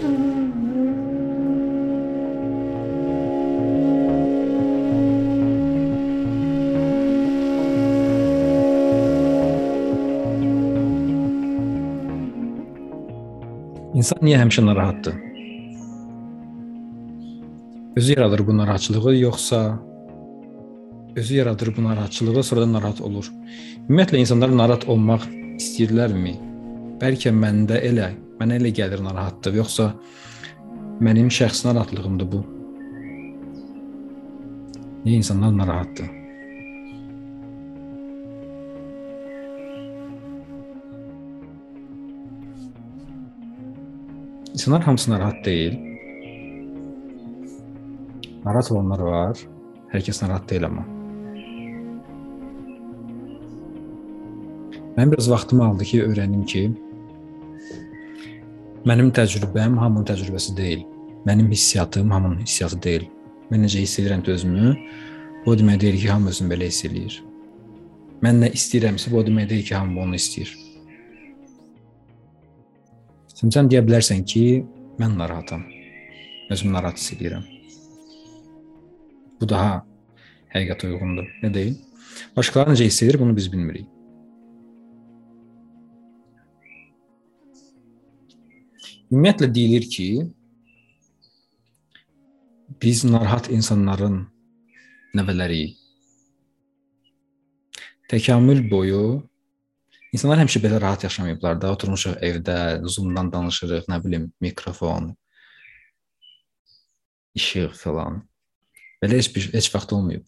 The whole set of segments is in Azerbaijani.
İnsan niyə həmişə narahatdır? Özü yaradır bu narahatçılığı yoxsa özü yaradır bu narahatçılığı, sonra da narahat olur. Ümumiyyətlə insanlar narahat olmaq istəyirlərmi? Bəlkə məndə elə, mənə elə gəlir narahatdır, yoxsa mənim şəxsi narahatlığımdır bu? Niyə insanlar narahatdır? İnsanlar hamısı narahat deyil. Narahat olanlar var. Hər kəs narahat deyil amma. Mən biraz vaxtımı aldı ki, öyrənim ki, mənim təcrübəm hamının təcrübəsi deyil. Mənim hissiyatım hamının hissiyatı deyil. Mən necə hiss edirəm özümü, bu demək deyil ki, hamı özünü belə hiss eləyir. Mən nə istəyirəmsə, bu demək deyil ki, hamı onu istəyir. Sən deyə bilərsən ki, mən narahatam. Özümü narahat hiss edirəm. Bu daha həqiqətə uyğundur. Nə deyil? Başqaları necə hiss edir, bunu biz bilmirik. Ümumiyyətlə deyilir ki, biz narahat insanların nəvələriyik. Təkamül boyu İnsanlar həmişə belə rahat yaşamayıblar da. Oturmuşuq evdə, Zoom-dan danışırıq, nə bilim, mikrofon, işıq falan. Belə heç bir heç vaxt olmayıb.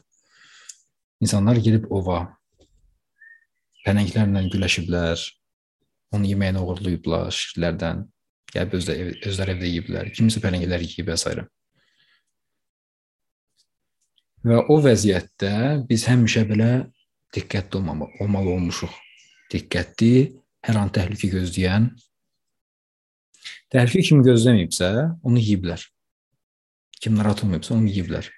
İnsanlar gedib ova pələnglərlə güləşiblər. Onun yeməyini oğurlayıblar şirlərdən. Gəlib özdə ev, özləri evdə yeyiblər. Kimsə pələnglər yeyib və s. Və o vəziyyətdə biz həmişə belə diqqətli olmalı, olmalı olmuşuq diqqətli, hər an təhlükə gözləyən. Təhlükə kim gözləməyibsə, onu yeyiblər. Kim narahat olmayıbsa, onu yeyiblər.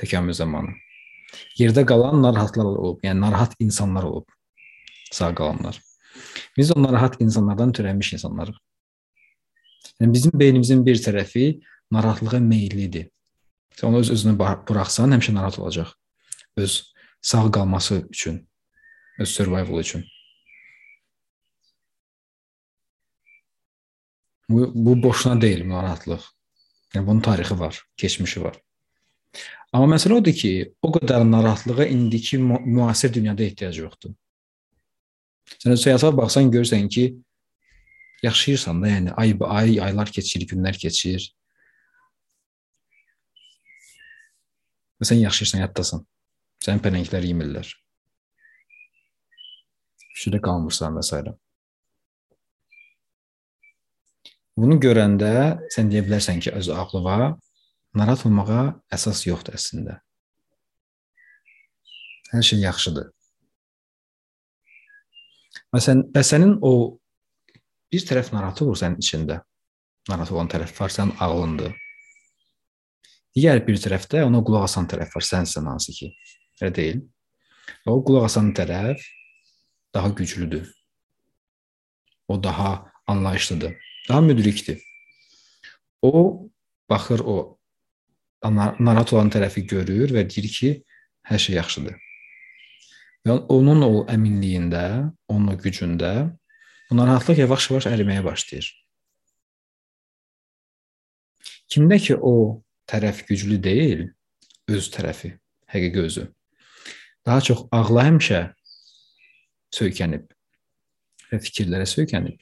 Təkamül zamanı. Yerdə qalan narahatlar olub, yəni narahat insanlar olub. Sağ qalanlar. Biz o narahat insanlardan türənmiş insanlarıq. Yəni bizim beynimizin bir tərəfi narahatlığa meyllidir. Sən onu öz özünə buraxsan, həmişə narahat olacaq. Öz sağ qalması üçün öz survival üçün. Bu, bu boşuna deyil narahatlıq. Yəni bunun tarixi var, keçmişi var. Amma məsələ odur ki, o qədər narahatlığa indiki müasir dünyada ehtiyac yoxdur. Sən həyata baxsan görürsən ki, yaşayırsan da, yəni ay ay, aylar keçir, günlər keçir. Və sən yaşayırsan, həyatdasan. Sənin pələnglər yemirlər fikirdə qalmırsan və s. Bunu görəndə sən deyə bilərsən ki, öz ağlıva narahat olmağa əsas yoxdur əslində. Hər şey yaxşıdır. Məsələn, sənin o bir tərəf narahat olur sənin içində. Narahat olan tərəf var, sənin ağlındır. Digər bir tərəfdə ona qulaq asan tərəf var, sənsən hansı ki. Elə deyil. Və o qulaq asan tərəf daha güclüdür. O daha anlayışlıdır, daha müdrikdir. O baxır o narahat olan tərəfi görür və deyir ki, hər şey yaxşıdır. Və onun o əminliyində, onun o gücündə bu narahatlıq yavaş-yavaş əriməyə başlayır. Kimdə ki o tərəf güclü deyil, öz tərəfi, həqiqi özü. Daha çox ağla həmişə söykənib və fikirlərə söykənib.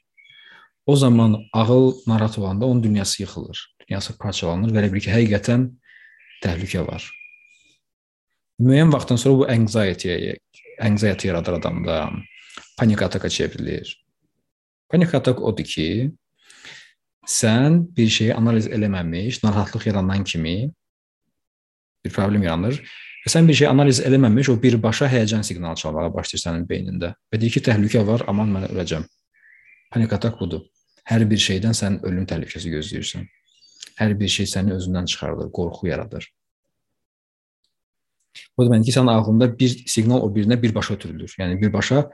O zaman ağıl narahat olanda onun dünyası yıxılır, dünyası parçalanır və elə bir ki, həqiqətən təhlükə var. Müəyyən vaxtdan sonra bu anxiety, anxiety yaradır adamda, panik ataka çevrilir. Panik atak odur ki, sən bir şeyi analiz eləməmiş, narahatlıq yaranan kimi bir problem yaranır Və sən bir şey analiz eləməmiş o birbaşa həyəcan siqnalı çalmağa başlayır sənin beynində. Və deyir ki, təhlükə var, aman mən öləcəm. Panik atak budur. Hər bir şeydən sən ölüm təhlükəsi gözləyirsən. Hər bir şey səni özündən çıxardır, qorxu yaradır. Bu demək ki, sənin ağlında bir siqnal o birinə birbaşa ötürülür. Yəni birbaşa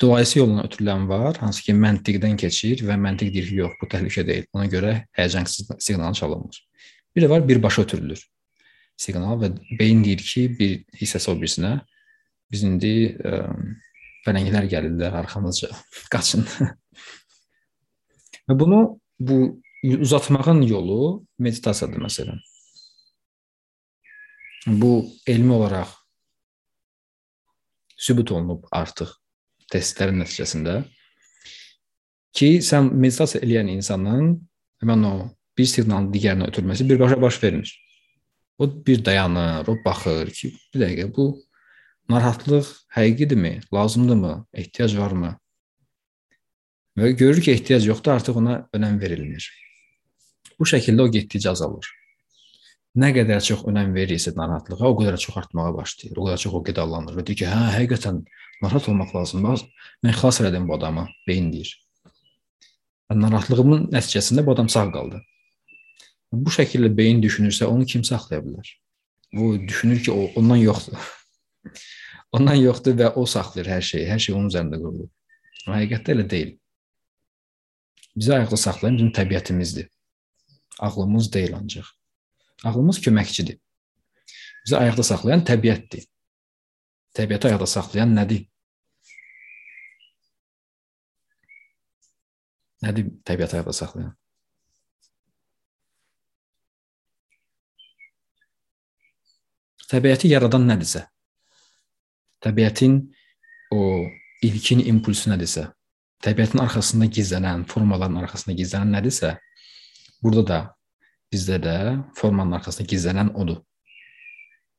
dolayısı yolla ötürülən var, hansı ki məntiqdən keçir və məntiq deyir ki, yox, bu təhlükə deyil. Ona görə həyəcan siqnalı çalınmır. Bir də var birbaşa ötürülür siqnal və beyin deyir ki, bir hissəsi o birisinə biz indi ə, fələnglər gəlirlər arxamızca, qaçın. və bunu bu uzatmağın yolu meditasiyadır məsələn. Bu elmi olaraq sübut olunub artıq testlərin nəticəsində ki, sən meditasiya edən insanın həmin o bir siqnalın digərinə ötürməsi birbaşa baş vermir. O bir dayanır, o baxır ki, bir dəqiqə bu narahatlıq həqiqidirmi, lazımdırmı, ehtiyac varmı? Və görür ki, ehtiyac yoxdur, artıq ona önəm verilmir. Bu şəkildə o getdikcə azalır. Nə qədər çox önəm verirsə narahatlığa, o qədər çox artmağa başlayır. O qədər çox o qidalanır və deyir ki, hə, həqiqətən narahat olmaq lazımdır. Mən xilas elədim bu adamı, beyin deyir. Və narahatlığımın nəticəsində bu adam sağ qaldı. Bu şəkildə beyin düşünürsə, onu kim saxlaya bilər? O düşünür ki, o ondan yoxdur. ondan yoxdur və o saxlayır hər şeyi. Hər şey onun üzərində qurulub. Həqiqətdə elə deyil. Bizi ayaqda saxlayan bizim təbiətimizdir. Ağlımız deyil ancaq. Ağlımız köməkçidir. Bizi ayaqda saxlayan təbiətdir. Təbiəti ayaqda saxlayan nədir? Nədir təbiəti ayaqda saxlayan? Təbiəti yaradan nədirsə, təbiətin o ilkin impulsu nədirsə, təbiətin arxasında gizlənən, formaların arxasında gizlənən nədirsə, burada da bizdə də formanın arxasında gizlənən odur.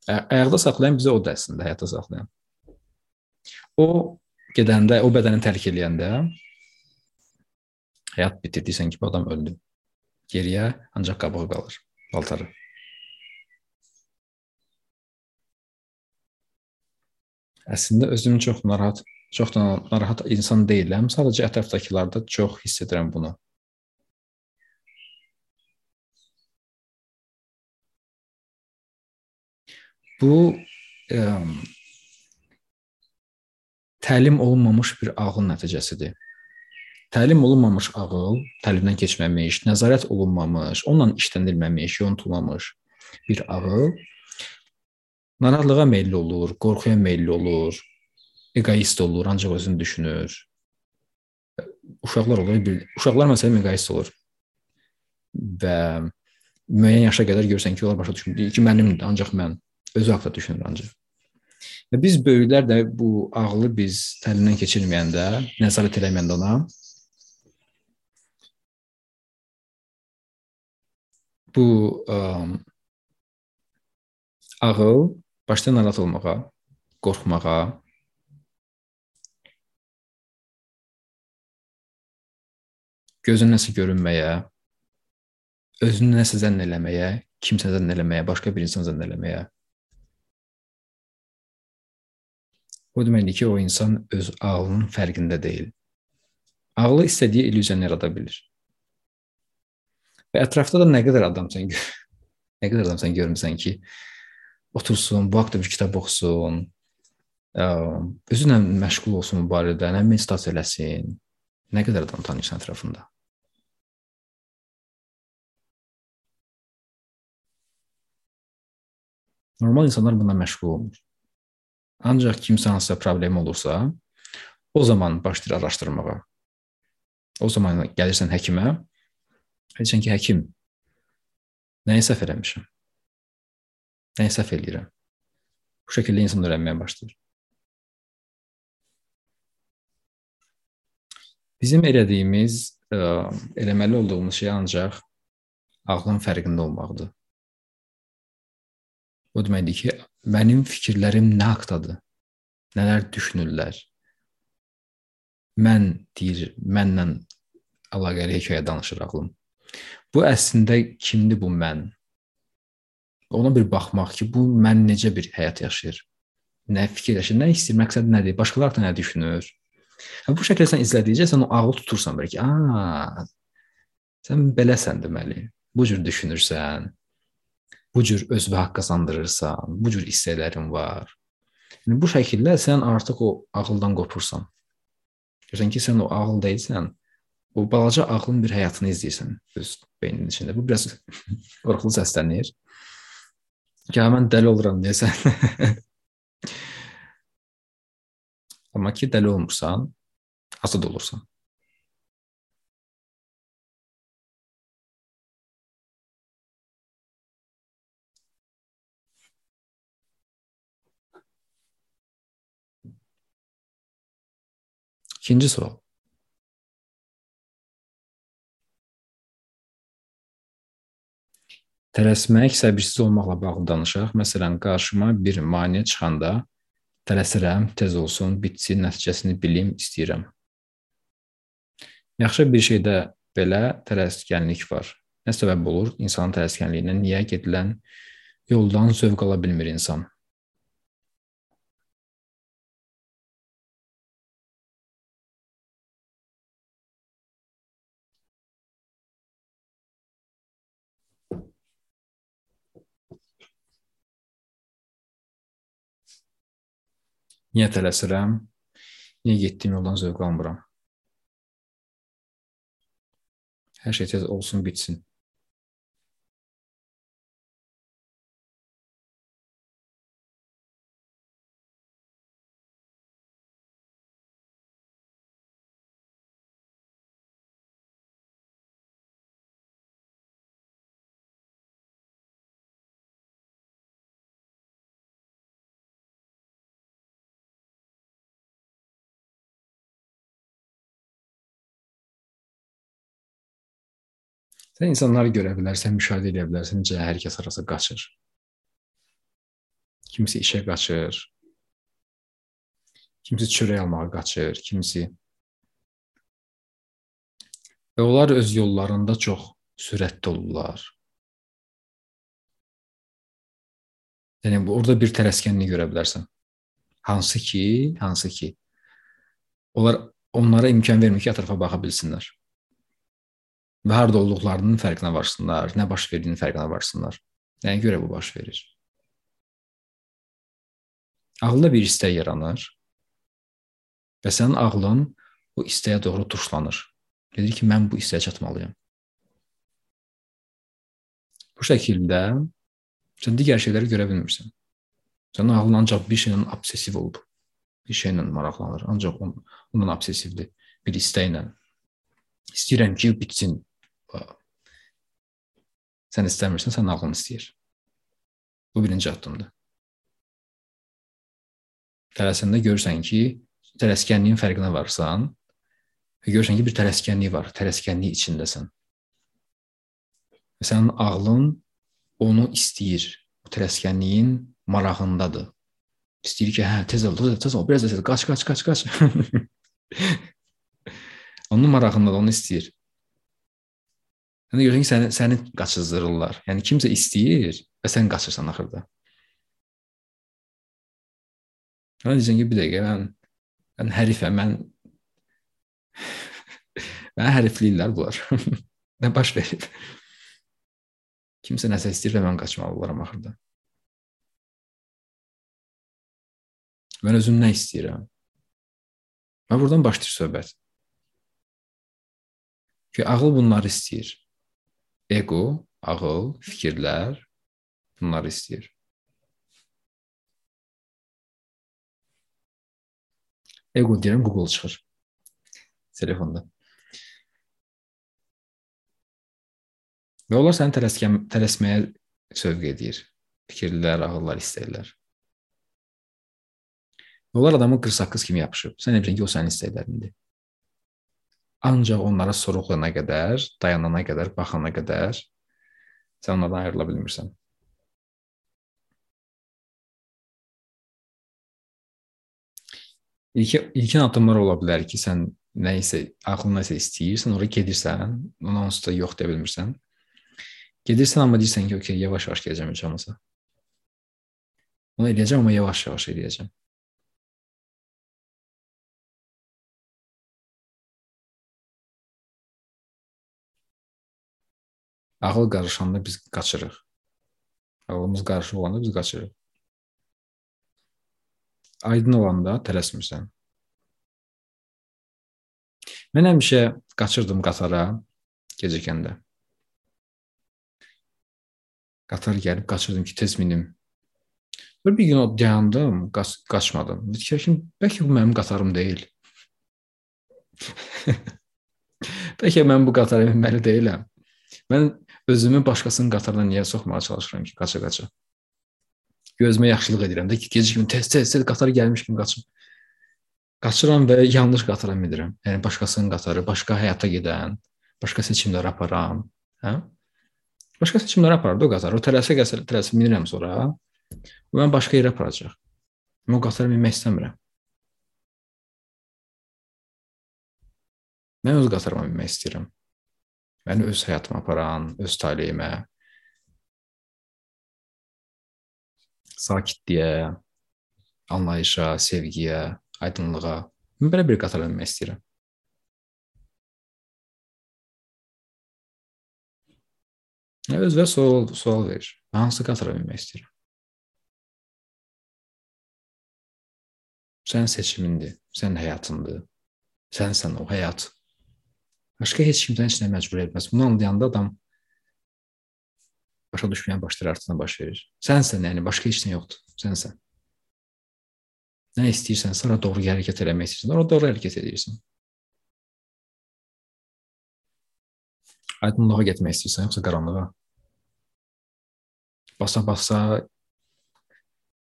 Ayaqda saxlayan bizə odur əslində, həyata saxlayan. O gedəndə, o bədəni tərk eləyəndə həyat bitirdiysən ki, bu adam öldü. Geriyə ancaq qabığı qalır, paltarı. Əslində özümü çox narahat, çox da narahat insan deyiləm. Sadəcə ətrafdakılarda çox hiss edirəm bunu. Bu ə, təlim olunmamış bir ağıl nəticəsidir. Təlim olunmamış ağıl, təlimdən keçməmiş, nəzarət olunmamış, onunla işləndirilməmiş, yontulmamış bir ağıl narahatlığa meylli olur, qorxuya meylli olur, egoist olur, ancaq özünü düşünür. Uşaqlar olur, uşaqlar məsələn egoist olur. Və müəyyən yaşa qədər görsən ki, onlar başa düşmür ki, mənimdir, ancaq mən özü haqqında düşünür ancaq. Və biz böyüklər də bu ağlı biz təlimdən keçirməyəndə, nəzarət eləməyəndə ona bu ə, ağıl başda narahat olmağa, qorxmağa, gözün nəsə görünməyə, özünü nəsə zənn eləməyə, kimsə zənn eləməyə, başqa bir insan zənn eləməyə. O deməkdir ki, o insan öz ağlının fərqində deyil. Ağlı istədiyi illüziyanı yarada bilir. Və ətrafda da nə qədər adamsan, nə qədər adamsan görmüsən ki, otursun, bu haqqda bir kitab oxusun, özünlə məşğul olsun bu barədə, nə meditasiya eləsin. Nə qədər adam tanıyırsan ətrafında? Normal insanlar bununla məşğul olmur. Ancaq kimsə hansısa problemi olursa, o zaman başlayır araşdırmağa. O zaman gəlirsən həkimə, deyirsən ki, həkim, nəyi səhv eləmişəm? Nəyi səhv eləyirəm? Bu şəkildə insan öyrənməyə başlayır. Bizim elədiyimiz, ə, eləməli olduğumuz şey ancaq ağlın fərqində olmaqdır. O deməkdir ki, mənim fikirlərim nə haqqdadır? Nələr düşünürlər? Mən deyir, mənlə əlaqəli hekayə danışır ağlım. Bu əslində kimdir bu mən? Ona bir baxmaq ki, bu mən necə bir həyat yaşayır? Nə fikirləşir, nə istəyir, məqsəd nədir? Başqaları da nə düşünür? Bu şəkildə sən izlədikcə sən o ağlı tutursan belə ki, a, sən beləsən deməli. Bu cür düşünürsən, bu cür özünə haqq qazandırırsan, bu cür hissələrin var. Yəni bu şəkildə sən artıq o ağıldan qopursan. Görsən ki, sən o ağıl deyilsən, o balaca ağlın bir həyatını izləyirsən öz beyninin içində. Bu biraz qorxulu səslənir. Ya mən dəli oluram deyəsən. Amma ki dəli olmursan, azad olursan. İkinci sual. Tələsmək, səbirsiz olmaqla bağlı danışaq. Məsələn, qarşıma bir maneə çıxanda tələsirəm, tez olsun, bitsin, nəticəsini bilim, istəyirəm. Yaxşı bir şeydə belə tələskənlik var. Nə səbəb olur insanın tələskənliyinə? Niyə gedilən yoldan zövq ala bilmir insan? Niyə tələsirəm? Niyə getdiyim yoldan zövq almıram? Hər şey tez olsun, bitsin. Sən insanları görə bilərsən, müşahidə edə bilərsən, necə hər kəs arası qaçır. Kimisi işə qaçır. Kimisi çörək almağa qaçır, kimisi və onlar öz yollarında çox sürətli olurlar. Yəni orada bir tələskənlik görə bilərsən. Hansı ki, hansı ki onlar onlara imkan vermir ki, ətrafa baxa bilsinlər və harda olduqlarının fərqinə varsınlar, nə baş verdiyinin fərqinə varsınlar. Nəyə görə bu baş verir? Ağılda bir istək yaranır və sənin ağlın bu istəyə doğru tuşlanır. Deyir ki, mən bu istəyə çatmalıyam. Bu şəkildə sən digər şeyləri görə bilmirsən. Sənin ağlın ancaq bir şeylə obsessiv olub. Bir şeylə maraqlanır. Ancaq on, ondan obsessivdir. Bir istəklə. İstəyirəm ki, bitsin. Sən istəmirsən, sən ağlın istəyir. Bu birinci addımdır. Tələsəndə görürsən ki, tələskənliyin fərqinə varsan və görürsən ki, bir tələskənlik var, tələskənlik içindəsən. Və sənin ağlın onu istəyir. Bu tələskənliyin marağındadır. İstəyir ki, hə, tez ol, tez ol, biraz da tez, qaç, qaç, qaç, qaç. onun marağındadır, onu istəyir. Yəni görürsən ki, səni səni qaçızdırırlar. Yəni kimsə istəyir və sən qaçırsan axırda. Mən deyəcəm ki, bir dəqiqə mən mən hərifəm, mən mən hərifliyirlər bunlar. nə baş verib? Kimsə nəsə istəyir və mən qaçmalılaram axırda. Mən özüm nə istəyirəm? Və buradan başlayır söhbət. Ki ağıl bunları istəyir. Ego, ağıl, fikirlər bunları istəyir. Ego deyirəm, Google çıxır telefonda. Və onlar səni tələskən, tələsməyə sövq edir. Fikirlər, ağıllar, istəklər. Onlar adamı qırsaqqız kimi yapışıb. Sən bilirsən ki, o sənin istəklərindir. Ancaq onlara soruqlayana qədər, dayanana qədər, baxana qədər sən onlardan ayrıla bilmirsən. İlk, ilkin addımlar ola bilər ki, sən nə isə ağlın nəsə istəyirsən, ora gedirsən, ona onsuz da yox deyə bilmirsən. Gedirsən amma deyirsən ki, okey, yavaş-yavaş gedəcəm heç olmasa. Onu eləyəcəm amma yavaş-yavaş eləyəcəm. Ağıl qarışanda biz qaçırıq. Ağlımız qarışıq olanda biz qaçırıq. Aydın olanda tələsmirsən. Mən həmişə qaçırdım qatara gecikəndə. Qatar gəlib qaçırdım ki, tez minim. Bir, bir gün dayandım, qaç qaçmadım. Fikirləşdim, bəlkə bu mənim qatarım deyil. bəlkə mən bu qatara minməli deyiləm. Mən özümü başqasının qatarına niyə soxmağa çalışıram ki, qaça-qaça. Gözümə yaxşılıq edirəm də ki, gecikmə tez-tez tez qatar gəlmiş kimi qaçım. Qaçıram və yanlış qatara minirəm. Yəni başqasının qatarı, başqa həyata gedən, başqa seçimlər aparan, hə? Başqa seçimlər apardı o qatar. O tələsə tələsə minirəm sonra. O mən başqa yerə aparacaq. Mən o qatara minmək istəmirəm. Mən öz qatarıma minmək istəyirəm. Məni öz həyatıma aparan, öz taleyimə, sakitliyə, anlayışa, sevgiyə, aydınlığa belə bir qatara minmək istəyirəm. Özünə sual, sual ver. Hansı qatara minmək istəyirəm? Sənin seçimindir, sənin həyatındır. Sənsən o həyat. Başqa heç kimdən heç nə məcbur etməz. Bunu anlayanda adam başa düşməyə başlayır, artına baş verir. Sənsən, yəni başqa heç nə yoxdur. Sənsən. Nə istəyirsənsə, ora doğru hərəkət eləmək istəyirsən, ora doğru hərəkət edirsən. Aydınlığa getmək istəyirsən, yoxsa qaranlığa? Basa-basa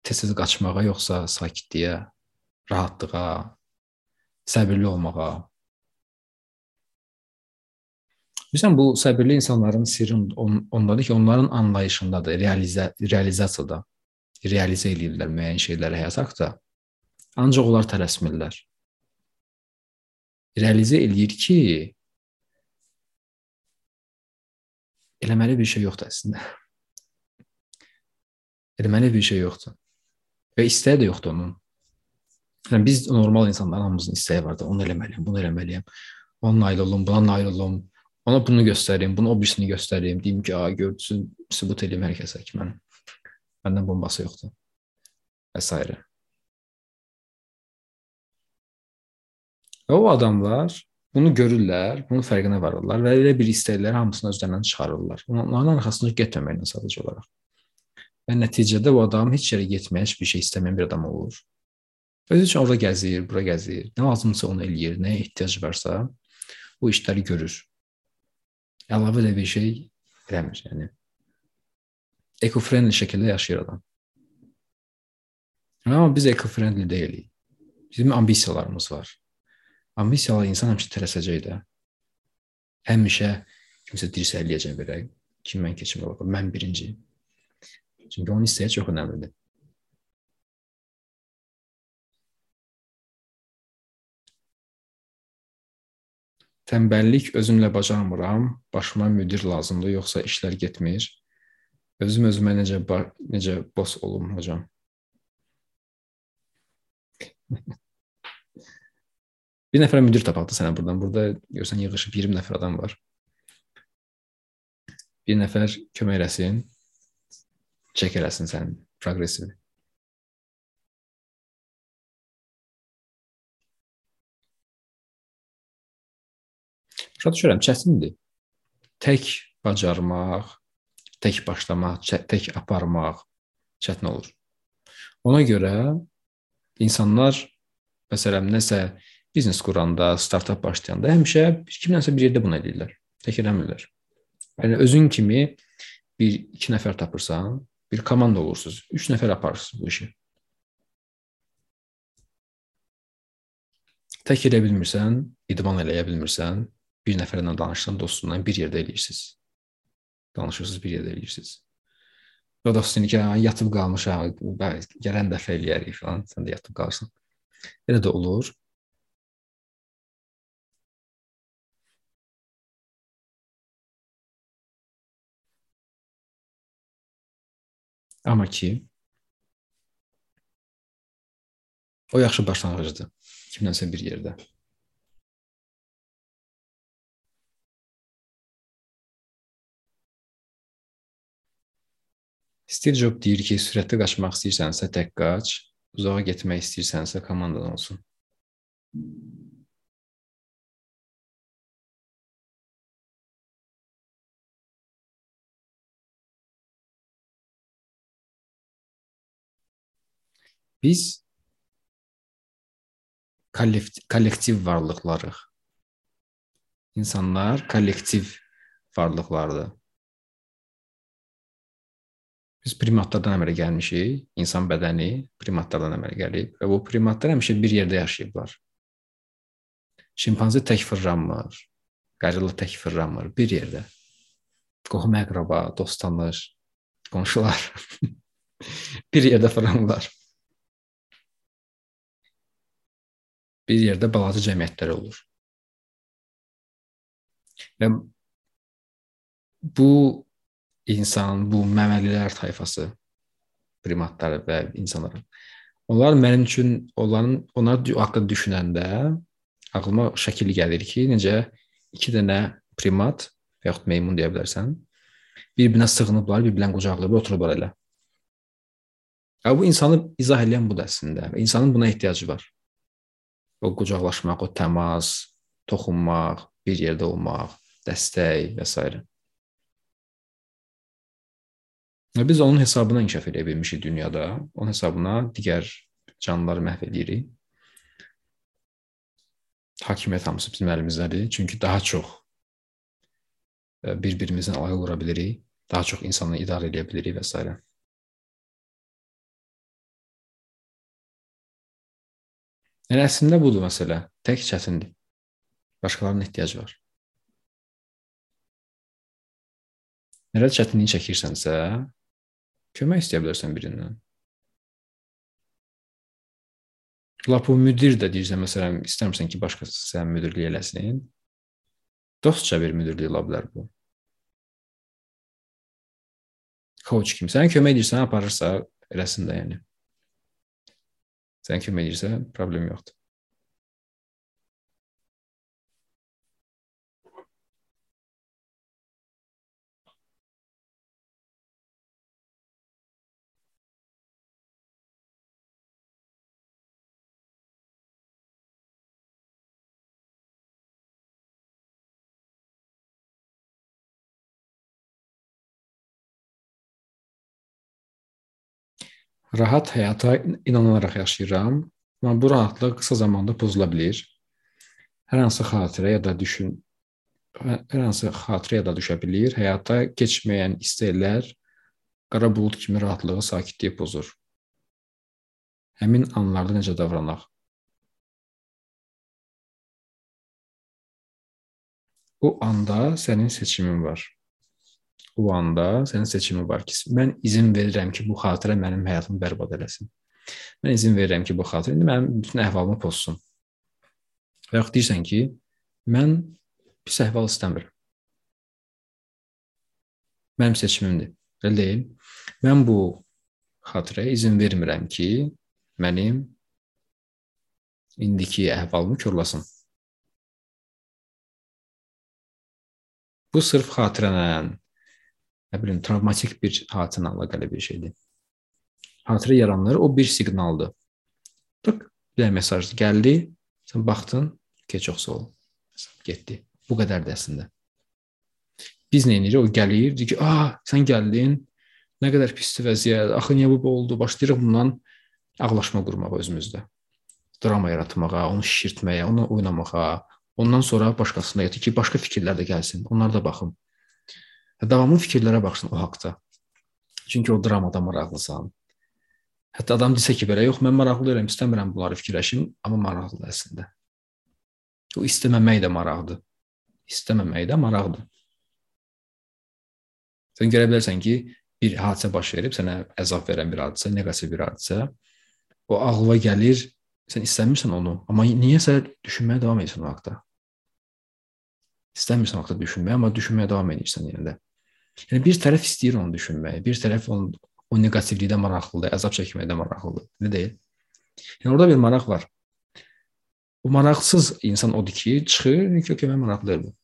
tez-tez qaçmağa, yoxsa sakitliyə, rahatlığa, səbirli olmağa. Bilirsən bu səbirli insanların sirri on, ondadır ki, onların anlayışındadır, realizə realizasiyada realizə eləyirlər müəyyən şeyləri həyata haqqda. Ancaq onlar tələsmirlər. Realizə eləyir ki, eləməli bir şey yoxdur əslində. Eləməli bir şey yoxdur. Və istəyi də yoxdur onun. Yəni biz normal insanların hamımızın istəyi var da, onu eləməliyəm, bunu eləməliyəm. Ona nail olum, buna nail olum. Ona bunu göstərim, bunu o birisini göstərim. Deyim ki, "A, gördüsüz, sübut eləyim hər kəsə ki, mən məndən bombası yoxdur." və s. Və o adamlar bunu görürlər, bunun fərqinə varırlar və elə bir istəkləri hamısını özlərindən çıxarırlar. Onların arxasında getməməklə sadəcə olaraq. Və nəticədə o adam heç yerə getməyə, heç bir şey istəməyən bir adam olur. Özü üçün orada gəzir, bura gəzir. Nə lazımsa onu eləyir, nəyə ehtiyac varsa o işləri görür. Əlavə də bir şey eləmir, yəni. Eco-friendly şəkildə yaşayır adam. Amma biz eco-friendly deyilik. Bizim ambisiyalarımız var. Ambisiyalar insan həmişə tələsəcək də. Həmişə kimsə dirsəkləyəcək belə. Kim mən keçim ola Mən birinci. Çünki onun istəyi çox önəmlidir. Tənbəllik özümlə bacarmıram, başıma müdir lazımdır, yoxsa işlər getmir. Özüm özümə necə necə boss olum hocam? bir nəfər müdir tapaq da sənə burdan. Burada görsən yığılıb 20 nəfər adam var. Bir nəfər kömək eləsin, çək eləsin sənin progressini. Başa düşürəm, çətindir. Tək bacarmaq, tək başlamaq, tək aparmaq çətin olur. Ona görə insanlar məsələn nəsə biznes quranda, startap başlayanda həmişə kimdənsə bir yerdə bunu edirlər. Tək eləmirlər. Yəni özün kimi bir iki nəfər tapırsan, bir komanda olursunuz. 3 nəfər aparırsınız bu işi. Tək edə bilmirsən, idman eləyə bilmirsən, bir nəfərlə danışsan, dostundan bir yerdə eləyirsiniz. Danışırsınız, bir yerdə eləyirsiniz. O dostun ki, yatıb qalmışam, gələn dəfə eləyərik falan, sən də yatıb qalırsan. Elə də olur. Amma ki, o yaxşı başlanğıcdır. Kimdənsə bir yerdə. Steve Jobs deyir ki, sürətli qaçmaq istəyirsənsə tək qaç. uzağa getmək istəyirsənsə, komandan olsun. Biz kollektiv varlıqlarıq. İnsanlar kollektiv varlıqlardır. Biz primatlardan əmələ gəlmişik. İnsan bədəni primatlardan əmələ gəlib və bu primatlar həmişə bir yerdə yaşayıblar. Şimpanze tək fırlanmır. Qorilla tək fırlanmır, bir yerdə. Qohum əqraba, dost tanış, qonşular bir yerdə fırlanırlar. Bir yerdə balaca cəmiyyətlər olur. Və bu insan, bu məməlilər tayfası primatlar və insanların. Onlar mənim üçün onların onlar haqqında düşünəndə ağlıma şəkil gəlir ki, necə iki dənə primat və yaxud meymun deyə bilərsən, bir-birinə sığınıblar, bir-birinə qucaqlayıb oturublar elə. Ya bu insanı izah edən budur əslində. İnsanın buna ehtiyacı var. O qucaqlaşmaq, o təmas, toxunmaq, bir yerdə olmaq, dəstək və s. Və biz onun hesabına inkişaf edə bilmişik dünyada. Onun hesabına digər canlıları məhv edirik. Hakimiyyət hamısı bizim əlimizdədir. Çünki daha çox e, bir-birimizdən əlaqə qura bilirik, daha çox insanı idarə edə bilirik və s. Yəni əslində budur məsələ. Tək çətindir. Başqalarının ehtiyacı var. Nədə çətinlik çəkirsənsə, Kömək istəyə bilərsən birindən. Lap o müdir də deyirsən, məsələn, istəmirsən ki, başqası sənin müdirlik eləsin. Dostca bir müdirlik ola bilər bu. Coach kimi. Sənə kömək edirsən, aparırsa, eləsin də yəni. Sən kömək edirsə, problem yoxdur. Rahat həyata inanaraq yaşayıram. Amma bu rahatlıq qısa zamanda pozula bilər. Hər hansı xatirə ya da düşün hər hansı xatirə ya da düşə bilər. Həyata keçməyən istəklər qara bulud kimi rahatlığı, sakitliyi pozur. Həmin anlarda necə davranaq? O anda sənin seçimin var bu anda sənin seçimin var ki, mən izin verirəm ki, bu xatirə mənim həyatımı bərbad eləsin. Mən izin verirəm ki, bu xatirə indi mənim bütün əhvalımı pozsun. Və yaxud deyirsən ki, mən pis əhval istəmirəm. Mənim seçimimdir. Elə deyil. Mən bu xatirəyə izin vermirəm ki, mənim indiki əhvalımı korlasın. Bu sırf xatirənlə, nə bilim, travmatik bir hadisə ilə əlaqəli bir şeydir. Xatirə yaranır, o bir siqnaldır. Tık, bir mesaj gəldi, sən baxdın, ki, çox sağ ol. Getdi. Bu qədərdir əslində. Biz nə edirik? O gəlir, deyir ki, "A, sən gəldin. Nə qədər pisdir vəziyyət. Axı niyə bu oldu?" Başlayırıq bundan ağlaşma qurmağa özümüzdə. Drama yaratmağa, onu şişirtməyə, onu oynamağa, ondan sonra başqasına yatı ki, başqa fikirlər də gəlsin. Onlara da baxım. Davamlı fikirlərə baxsın o haqqda. Çünki o dramada maraqlısan. Hətta adam desə ki, belə yox, mən maraqlı deyiləm, istəmirəm bunları fikirləşim, amma maraqlıdır əslində. O istəməmək də maraqdır. İstəməmək də maraqdır. Sən görə bilərsən ki, bir hadisə baş verib, sənə əzab verən bir hadisə, neqativ bir hadisə, o ağlına gəlir, sən istəmirsən onu, amma niyəsə düşünməyə davam edirsən o haqqda. İstəmirsən o haqqda düşünməyə, amma düşünməyə davam edirsən yenə də. Yəni bir tərəf istəyir onu düşünməyi, bir tərəf onun o neqativlikdə maraqlıdır, əzab çəkməkdə maraqlıdır. Elə deyil? Yəni orada bir maraq var. O maraqsız insan odur ki, çıxır, ki, mən maraqlı deyiləm.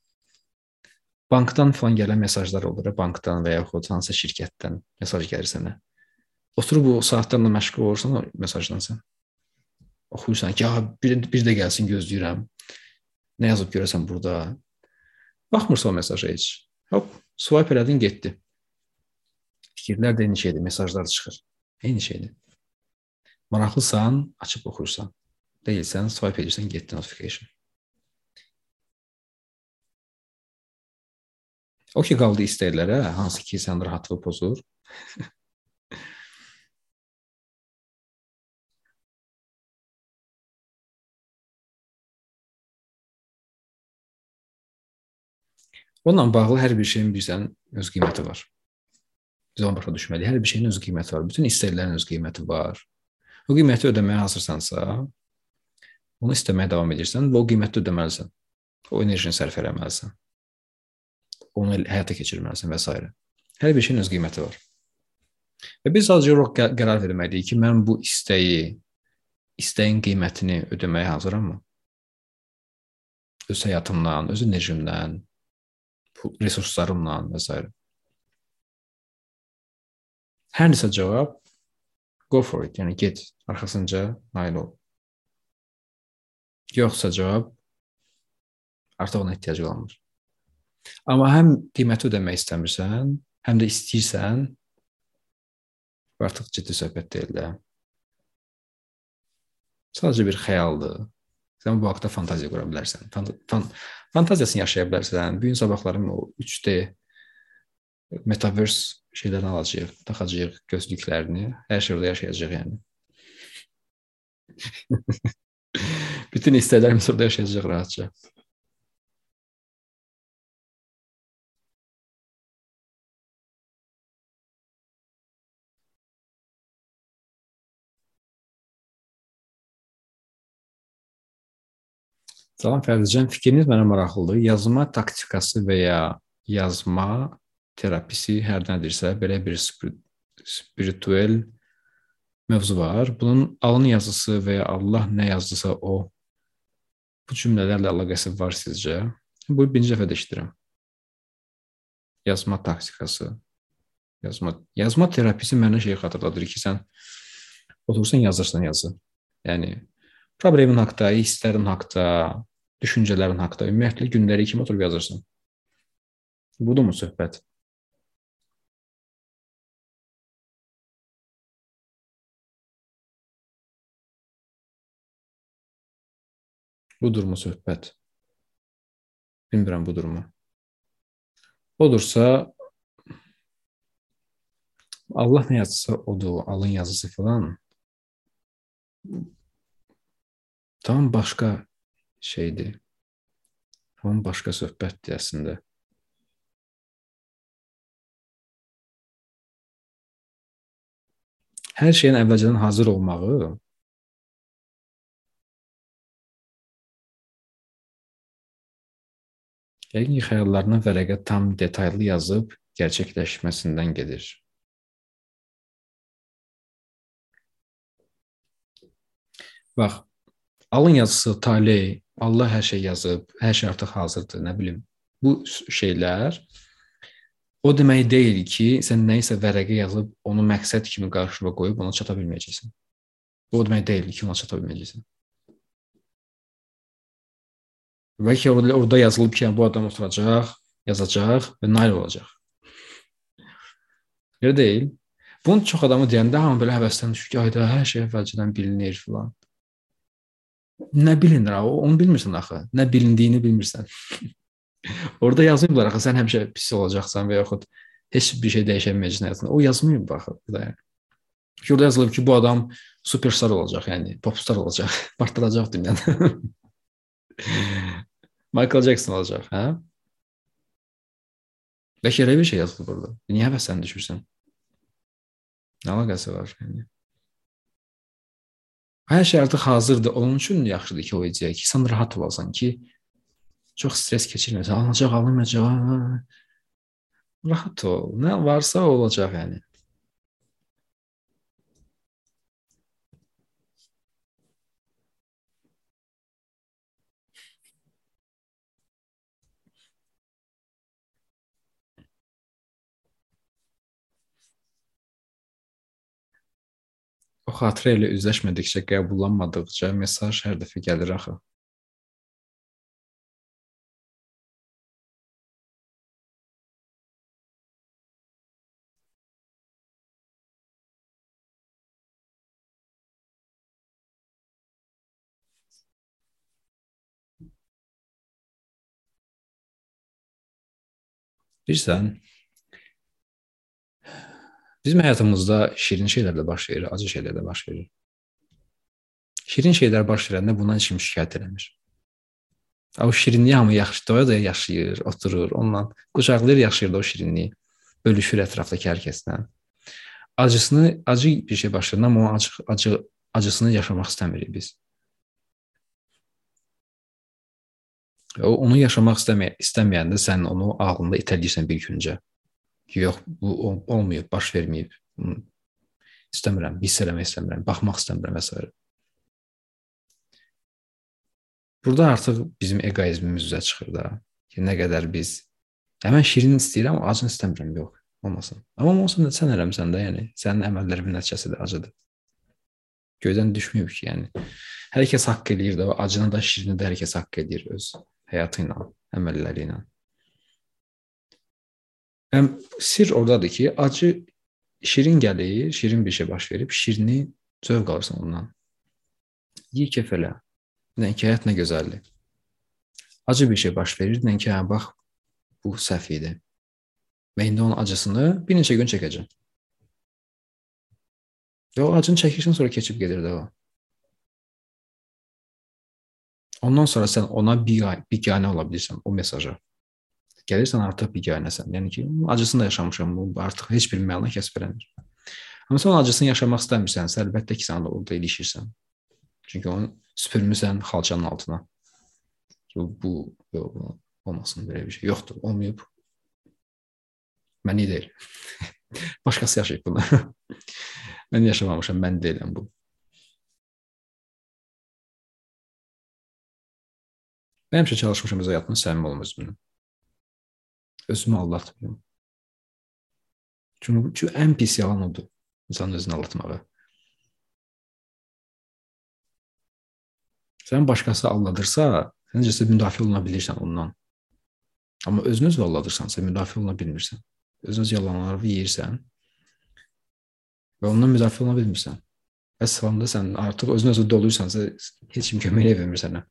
Bankdan falan gələn mesajlar olur, bankdan və yaxud hansısa şirkətdən mesaj gəlir sənə. Oturub o saatlarla məşğul olursan o mesajdan sən. Oxuyursan ki, ya bir, bir də gəlsin gözləyirəm. Nə yazıb görəsən burada? Baxmırsan o mesaja heç. Hop, swipe elədin, getdi. Fikirlər də eyni şeydir, mesajlar çıxır. Eyni şeydir. Maraqlısan, açıb oxuyursan. Deyilsən, swipe edirsən, getdi notification. O ki qaldı istəklərə, hansı ki sən rahatlığı pozur. Onunla bağlı hər bir şeyin bilirsən öz qiyməti var. Biz onu başa düşməliyik. Hər bir şeyin öz qiyməti var. Bütün istəklərin öz qiyməti var. O qiyməti ödəməyə hazırsansa, onu istəməyə davam edirsən və o qiyməti ödəməlisən. O enerjini sərf etməlisən. Onu həyata keçirməlisən və s. Hər bir şeyin öz qiyməti var. Və biz sadəcə olaraq qərar verməliyik ki, mən bu istəyi, istəyin qiymətini ödəməyə hazırammı? Öz həyatımdan, öz enerjimdən, resurslarımla və s. Hər neçə cavab go for it, yəni get, arxasınca nail ol. Yoxsa cavab artıq ona ehtiyac qalmır. Amma həm qiyməti ödəmək istəmirsən, həm də istəyirsən, artıq ciddi söhbət deyil də. Sadəcə bir xəyaldır. Sən bu haqda fantaziya qura bilərsən. Fan, fan, fantaziyasını yaşaya bilərsən. Bu gün sabahlarım o 3D metaverse şeylərini alacağıq, taxacağıq gözlüklərini. Hər şey orada yaşayacaq yəni. Bütün istəklərimiz orada yaşayacaq rahatca. Salam Fərzcan, fikriniz mənə maraqlıdır. Yazma taktikası və ya yazma terapisi hər nədirsə, belə bir spiritual mövzu var. Bunun alın yazısı və ya Allah nə yazdısa o bu cümlələrlə əlaqəsi var sizcə? Bu birinci dəfə eşidirəm. Yazma taktikası. Yazma yazma terapisi mənə şey xatırladır ki, sən oturursan yazırsan yazı. Yəni problemin haqqında, hisslərin haqqında, düşüncələrin haqqında ümumiyyətlə günləri kimi oturub yazırsan. Budurmu söhbət? Budurmu söhbət? Bilmirəm budurmu. Odursa Allah nə yazsa odur, alın yazısı falan. Tam başqa şeydir. Tam başqa söhbətdir əslində. Hər şeyin əvvəlcədən hazır olmağı yəqin ki, xəyallarına vərəqə tam detallı yazıb gerçəkləşməsindən gedir. Bax, alın yazısı, taley, Allah hər şey yazıb, hər şey artıq hazırdır, nə bilim. Bu şeylər o demək deyil ki, sən nə isə vərəqə yazıb onu məqsəd kimi qarşına qoyub ona çata bilməyəcəksən. Bu o demək deyil ki, ona çata bilməyəcəksən. Bəlkə orada, orada yazılıb ki, bu adam oturacaq, yazacaq və nail olacaq. Elə deyil. Bunu çox adamı deyəndə hamı belə həvəsdən düşür ki, ayda hər şey əvvəlcədən bilinir filan. Nə bilinir ha? Onu bilmirsən axı. Nə bilindiyini bilmirsən. Orada yazmayıblar axı sən həmişə pis olacaqsan və yaxud heç bir şey dəyişməyəcəksən həyatında. O yazmayıb axı. Yəni. Orada yazılıb ki, bu adam superstar olacaq, yəni popstar olacaq, partladacaq dünyanı. Michael Jackson olacaq, hə? Bəlkə elə bir şey yazılıb burada. Niyə həvəsən düşürsən? Nə əlaqəsi var yəni? Hər şey artıq hazırdır. Onun üçün yaxşıdır ki, o idea ki, sən rahat olasan ki, çox stres keçirməsən. Alınacaq, alınmayacaq. Rahat ol. Nə varsa olacaq yəni. O xatirə ilə üzləşmədikcə, qəbullanmadıqca mesaj hər dəfə gəlir axı. Bilirsən, bizim həyatımızda şirin şeylər də baş verir, acı şeylər də baş verir. Şirin şeylər baş verəndə bundan kim şikayət eləmir. O şirinliyi hamı yaxşı doya-doya yaşayır, oturur, onunla qucaqlayır, yaşayır da o şirinliyi, bölüşür ətrafdakı hər kəslə. Acısını, acı bir şey baş verir, amma acı, acı acısını yaşamaq istəmirik biz. O onu yaşamaq istəmə istəməyəndə sən onu ağlında itələyirsən bir güncə. Ki, yox, bu olmayıb, baş verməyib. İstəmirəm, hiss eləmək istəmirəm, baxmaq istəmirəm və s. Burada artıq bizim eqoizmimiz üzə çıxır da. Ki, nə qədər biz həmən şirin istəyirəm, acını istəmirəm, yox, olmasın. Amma olsun da sən eləmsən də, yəni sənin əməllərimin nəticəsidir acıdır. Göydən düşməyib ki, yəni hər kəs haqq eləyir də, acını da, şirini də hər kəs haqq eləyir öz həyatı ilə, əməlləri ilə. Sir ordadır ki, acı şirin gəlir, şirin bir şey baş verib, şirini zövq alırsan ondan. Ye kef elə. Nə ki, həyat nə gözəldir. Acı bir şey baş verir, nə ki, hə, bax, bu səhv idi. Və indi onun acısını bir neçə gün çəkəcəm. Və o acını çəkirsən, sonra keçib gedir də o. Ondan sonra sən ona bir biganə ola bilirsən o mesaja. Gəlirsən artıq biganəsən. Yəni ki, acısını da yaşamışam, bu artıq heç bir məna kəsb eləmir. Amma sən acısını yaşamaq istəmirsənsə, əlbəttə ki, sən də orada ilişirsən. Çünki onu süpürmüsən xalçanın altına. Bu, bu yox, olmasın belə bir şey. Yoxdur, olmayıb. Mən deyil. Başqası yaşayıb bunu. mən yaşamamışam, mən deyiləm bu. Mən həmişə çalışmışam öz həyatımda səmimi olum özümlə. Özümü aldatmıyorum. Çünki, çünki ən pis yalan odur. İnsanın özünü aldatmağı. Sən başqası aldadırsa, sən necəsə müdafiə oluna bilirsən ondan. Amma özünü özü aldadırsansa müdafiə oluna bilmirsən. Özün öz yalanları yeyirsən və ondan müdafiə oluna bilmirsən. Bəs sonunda sən artıq özün özü doluysansa heç kim kömək etmir sənə.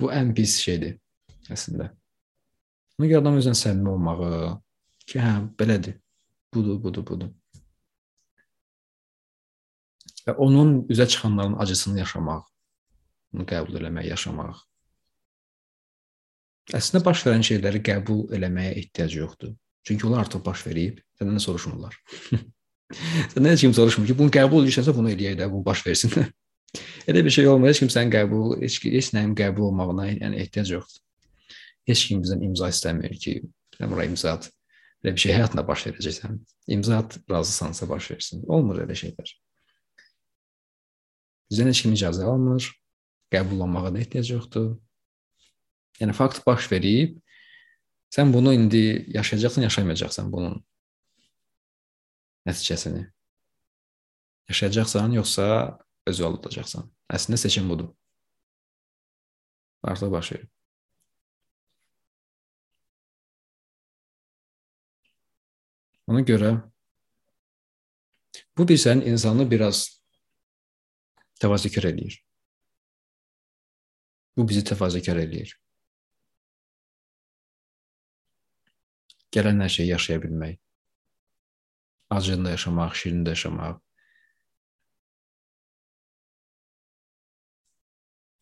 Bu ən pis şeydir əslində. Ona görə adam özünə səmimi olmağı ki, hə, belədir. Budur, budur, budur. Və onun üzə çıxanların acısını yaşamaq, onu qəbul eləmək, yaşamaq. Əslində baş verən şeyləri qəbul eləməyə ehtiyac yoxdur. Çünki onlar artıq baş verib, səndən soruşmurlar. Səndən heç kim soruşmur ki, bunu qəbul edirsənsə bunu eləyək də, bu baş versin. Elə bir şey olmur. Heç kim sənin qəbul, heç, heç nəyin qəbul olmağına yəni ehtiyac yoxdur. Heç kim bizdən imza istəmir ki, sən bura imza at. Belə bir şey həyatında baş verəcəksən. İmza at, razısansa baş versin. Olmur elə şeylər. Bizdən heç kim icazə almır. Qəbul olunmağa da ehtiyac yoxdur. Yəni fakt baş verib, sən bunu indi yaşayacaqsan, yaşamayacaqsan bunun nəticəsini. Yaşayacaqsan, yoxsa özü aldacaqsan. Əslində seçim budur. Artıq baş verir. Ona görə bu bir sənin insanı biraz təvazökar eləyir. Bu bizi təvazökar eləyir. Gələn hər şeyi yaşaya bilmək. Acında yaşamaq, şirində yaşamaq,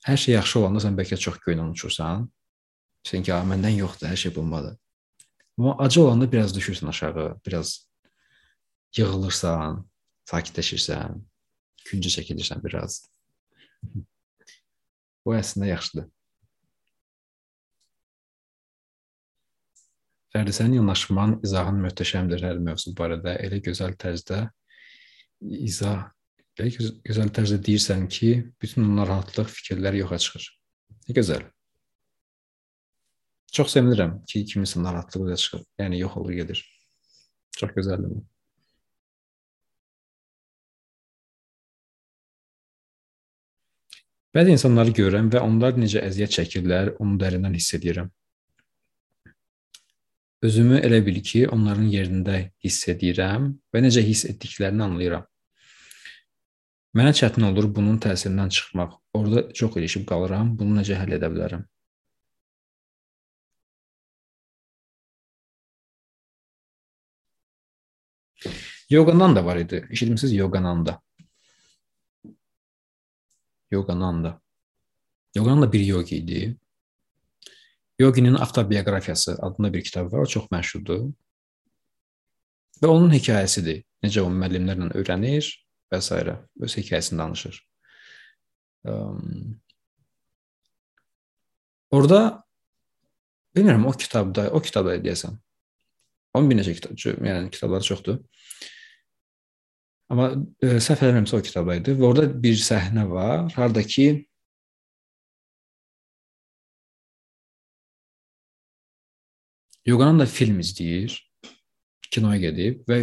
Hər şey yaxşı olanda sən bəlkə çox göynən uçursan. Sən ki, məndən yoxdur, hər şey bundadır. Amma acı olanda biraz düşürsən aşağı, biraz yığılırsan, sakitləşirsən, küncə çəkilirsən biraz. Bu əslində yaxşıdır. Fərdi sənin yanaşman, izahın möhtəşəmdir hər mövzu barədə. Elə gözəl tərzdə izah Belə gözəl tərzdə deyirsən ki, bütün narahatlıq, fikirlər yoxa çıxır. Nə gözəl. Çox sevinirəm ki, kimisə narahatlıq yoxa çıxır. Yəni yox olur gedir. Çox gözəldir bu. Bəzi insanları görürəm və onlar necə əziyyət çəkirlər, onu dərindən hiss edirəm. Özümü elə bil ki, onların yerində hiss edirəm və necə hiss etdiklərini anlayıram. Mənə çətin olur bunun təsirindən çıxmaq. Orada çox ilişib qalıram. Bunu necə həll edə bilərəm? Yogananda var idi. Eşitmisiniz Yogananda. Yogananda. Yogananda bir yogi idi. Yoginin avtobiyografiyası adında bir kitab var. O çox məşhurdur. Və onun hekayəsidir. Necə o müəllimlərlə öyrənir və s. öz hekayəsini danışır. Um, orada bilmirəm o kitabda, o kitabda deyəsən. Onun bir neçə kitab, yəni kitabları çoxdur. Amma e, səhv eləmirəmsə o kitabda idi və orada bir səhnə var, harda ki Yogananda film izləyir, kinoya gedib və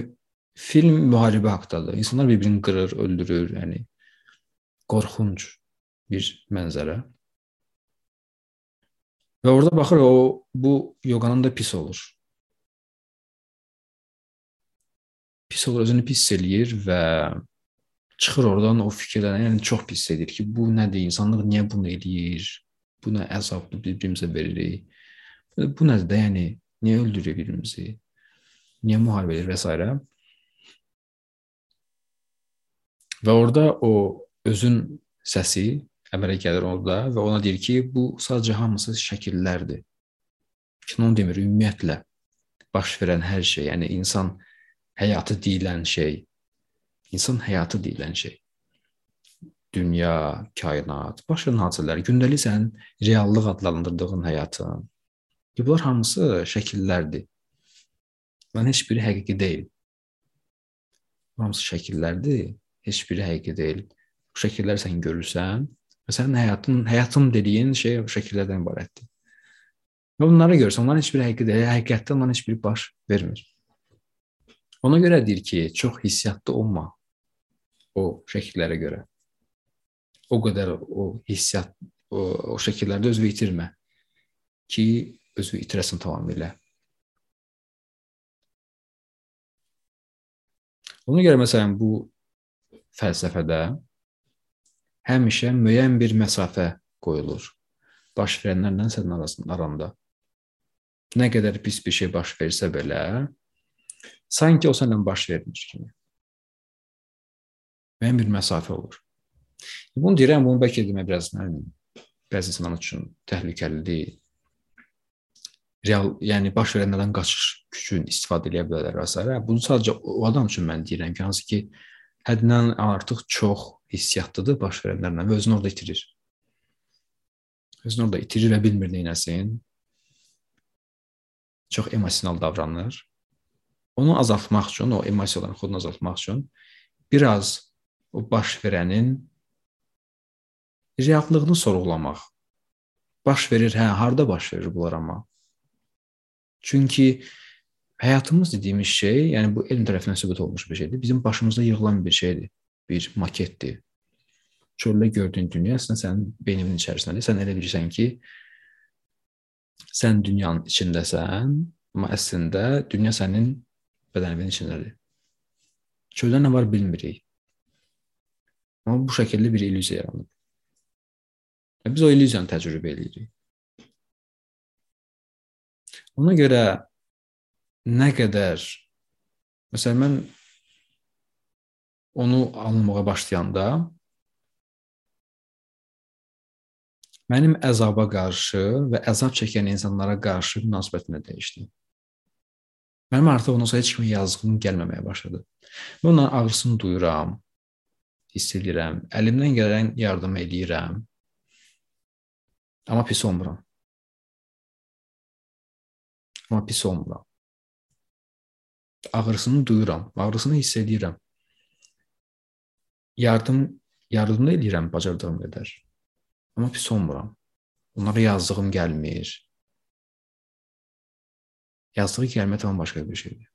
film müharibə haqqındadır. İnsanlar bir-birini qırır, öldürür, yəni qorxunc bir mənzərə. Və orada baxır o bu yoqanın da pis olur. Pis olur, özünü pis eləyir və çıxır oradan o fikirlərə, yəni çox pis edir ki, bu nədir? İnsanlıq niyə bunu eləyir? Bu nə əzablı bir-birimizə veririk? Bu nədir də, yəni niyə öldürür bir-birimizi? Niyə müharibə edir və s. Və orada o özün səsi əmələ gəlir orada və ona deyir ki, bu sadəcə hamısı şəkillərdir. Kino demir, ümumiyyətlə baş verən hər şey, yəni insan həyatı deyilən şey, insan həyatı deyilən şey. Dünya, kainat, baş verən hadisələr, gündəlik sənin reallıq adlandırdığın həyatın. Bunlar hamısı şəkillərdir. Bunların heç biri həqiqi deyil. Hamısı şəkillərdir, heç biri həqiqi deyil. Bu şəkilləri sən görürsən və sənin həyatın, həyatın dediyin şey o şəkillərdən ibarətdir. Və bunları görsən, onların heç biri həqiqi deyil, həqiqətdə onların heç biri baş vermir. Ona görə deyir ki, çox hissiyatlı olma o şəkillərə görə. O qədər o hissiyat o, o şəkillərdə özünü itirmə ki, özünü itirəsən tamamilə. Ona görə məsələn bu fəlsəfədə həmişə müəyyən bir məsafə qoyulur. Baş verənlərlə sənin arasında. Nə qədər pis bir şey baş versə belə, Sanki o səndən baş vermiş kimi. Müəyyən bir məsafə olur. Bunu deyirəm, bunu bəlkə demək biraz nə bilim, bəzi insanlar üçün təhlükəlidir. Real, yəni baş verənlərdən qaçış üçün istifadə edə bilərlər və s. Bunu sadəcə o adam üçün mən deyirəm ki, hansı ki həddindən artıq çox hissiyatlıdır baş verənlərlə və özünü orada itirir. Özünü orada itirir və bilmir nə etsin. Çox emosional davranır onu azaltmaq üçün, o emosiyaların xodunu azaltmaq üçün biraz o baş verənin reallığını sorğulamaq. Baş verir, hə, harda baş verir bunlar amma? Çünki həyatımız dediyimiz şey, yəni bu elm tərəfindən sübut olunmuş bir şeydir. Bizim başımızda yığılan bir şeydir, bir maketdir. Çöldə gördüyün dünya əslində sənin beyninin içərisindədir. Sən elə bilirsən ki, sən dünyanın içindəsən, amma əslində dünya sənin bədəninin içindədir. Çöldə nə var bilmirik. Amma bu şəkildə bir illüziya yaranıb. Və biz o illüziyanı təcrübə edirik. Ona görə nə qədər məsələn mən onu alınmağa başlayanda mənim əzaba qarşı və əzab çəkən insanlara qarşı münasibətim də dəyişdi. Mənim artıq ondan sonra heç kimə yazığım gəlməməyə başladı. Mən onların ağrısını duyuram, hiss edirəm, əlimdən gələn yardım edirəm. Amma pis olmuram. Amma pis olmuram. Ağrısını duyuram, ağrısını hiss edirəm. Yardım yardım da edirəm bacardığım qədər. Amma pis olmuram. Onlara yazdığım gəlmir. Yazdığı kəlmə tamam başqa bir şeydir.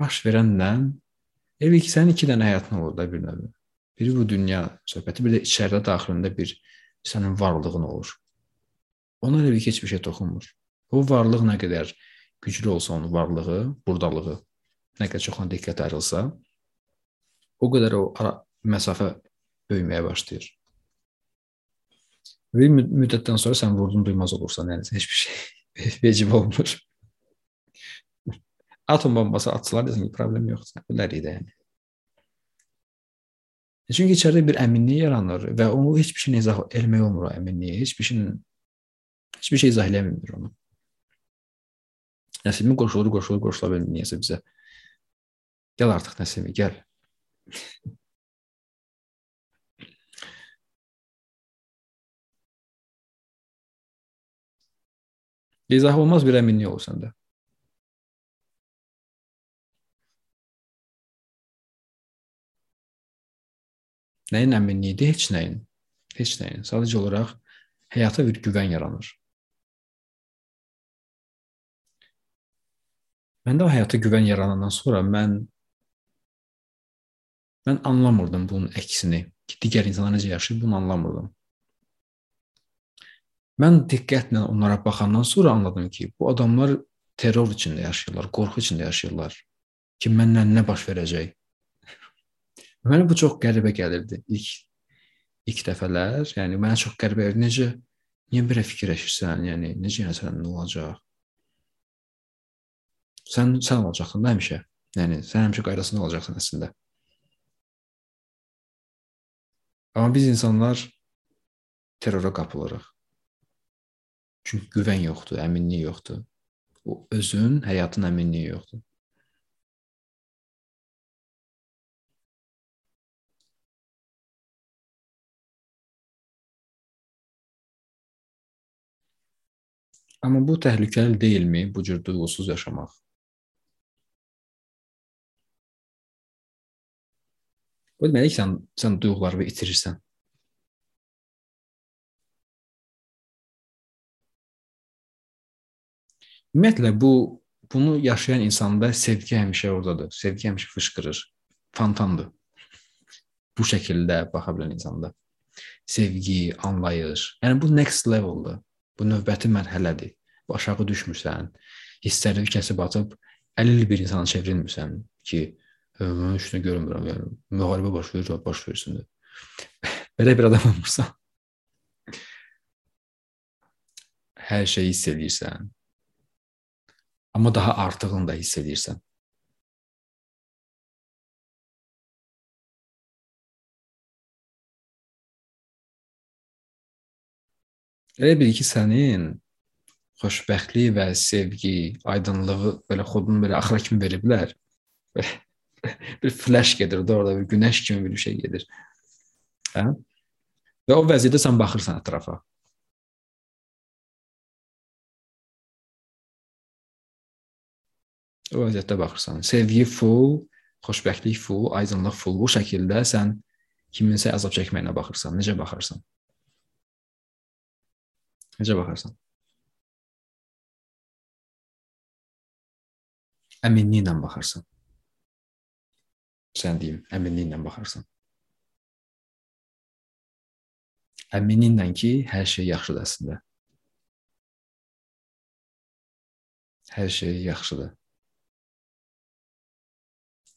Baş verənlə Elə ki, sənin iki dənə həyatın olur da bir növ. Biri bu dünya söhbəti, bir də içəridə daxilində bir sənin varlığın olur. Ona elə ki, heç bir şey toxunmur. O varlıq nə qədər güclü olsa onun varlığı, burdalığı nə qədər çox ona diqqət ayrılsa, o qədər o ara, məsafə böyüməyə başlayır. Bir müddətdən sonra sən vurdun duymaz olursan, yəni heç bir şey vecib olmur. Atom bombası atsalar desən ki, problem yoxdur. Bilərik də yəni. Çünki içəridə bir əminlik yaranır və o heç bir şey izah etmək olmur o əminliyi. Heç bir şey heç bir şey izah eləyə bilmir onu. Nəsimi qoşulur, qoşulur, qoşula bilmir niyəsə bizə. Gəl artıq Nəsimi, gəl. İzah olmaz bir əminlik olur səndə. Nəyin əminliyidir? Heç nəyin. Heç nəyin. Sadəcə olaraq həyata bir güvən yaranır. Məndə o həyata güvən yaranandan sonra mən mən anlamırdım bunun əksini. Ki, digər insanlar necə yaşayır, bunu anlamırdım. Mən diqqətlə onlara baxandan sonra anladım ki, bu adamlar terror içində yaşayırlar, qorxu içində yaşayırlar. Ki mənlə nə baş verəcək? Mənə bu çox qəribə gəlirdi ilk ilk dəfələr. Yəni mənə çox qəribə gəlirdi. Necə niyə belə fikirləşirsən? Yəni necə yəni sən nə olacaq? Sən sən olacaqsan da həmişə. Yəni sən həmişə qaydasında olacaqsan əslində. Amma biz insanlar terrora qapılırıq. Çünki güvən yoxdur, əminlik yoxdur. O özün, həyatın əminliyi yoxdur. Amma bu təhlükəli deyilmi bu cür duyğusuz yaşamaq? Bu demək ki, sən, sən duyğularını itirirsən. Ümumiyyətlə bu bunu yaşayan insanda sevgi həmişə ordadır. Sevgi həmişə fışqırır. Fontandır. Bu şəkildə baxa bilən insanda. Sevgi, anlayış. Yəni bu next leveldır. Bu növbəti mərhələdir. Bu aşağı düşmürsən. Hissləri kəsib atıb əlil bir insana çevrilmirsən ki, mən heç nə görmürəm, yəni müharibə baş verir, baş versin. Belə bir adam olmursan. Hər şeyi hiss edirsən Amma daha artığını da hiss edirsən. Elə bil ki, sənin xoşbəxtlik və sevgi, aydınlığı belə xodun belə axıra kimi veriblər. bir flash gedir də orada bir günəş kimi bir şey gedir. Hə? Və o vəziyyətdə sən baxırsan ətrafa. O vəziyyətdə baxırsan. Sevgi full, xoşbəxtlik full, aydınlıq full. Bu şəkildə sən kiminsə əzab çəkməyinə baxırsan. Necə baxırsan? Necə baxırsan? Əminliklə baxırsan. Sən deyim, əminliklə baxırsan. Əminliklə ki, hər şey yaxşıdır əslində. Hər şey yaxşıdır.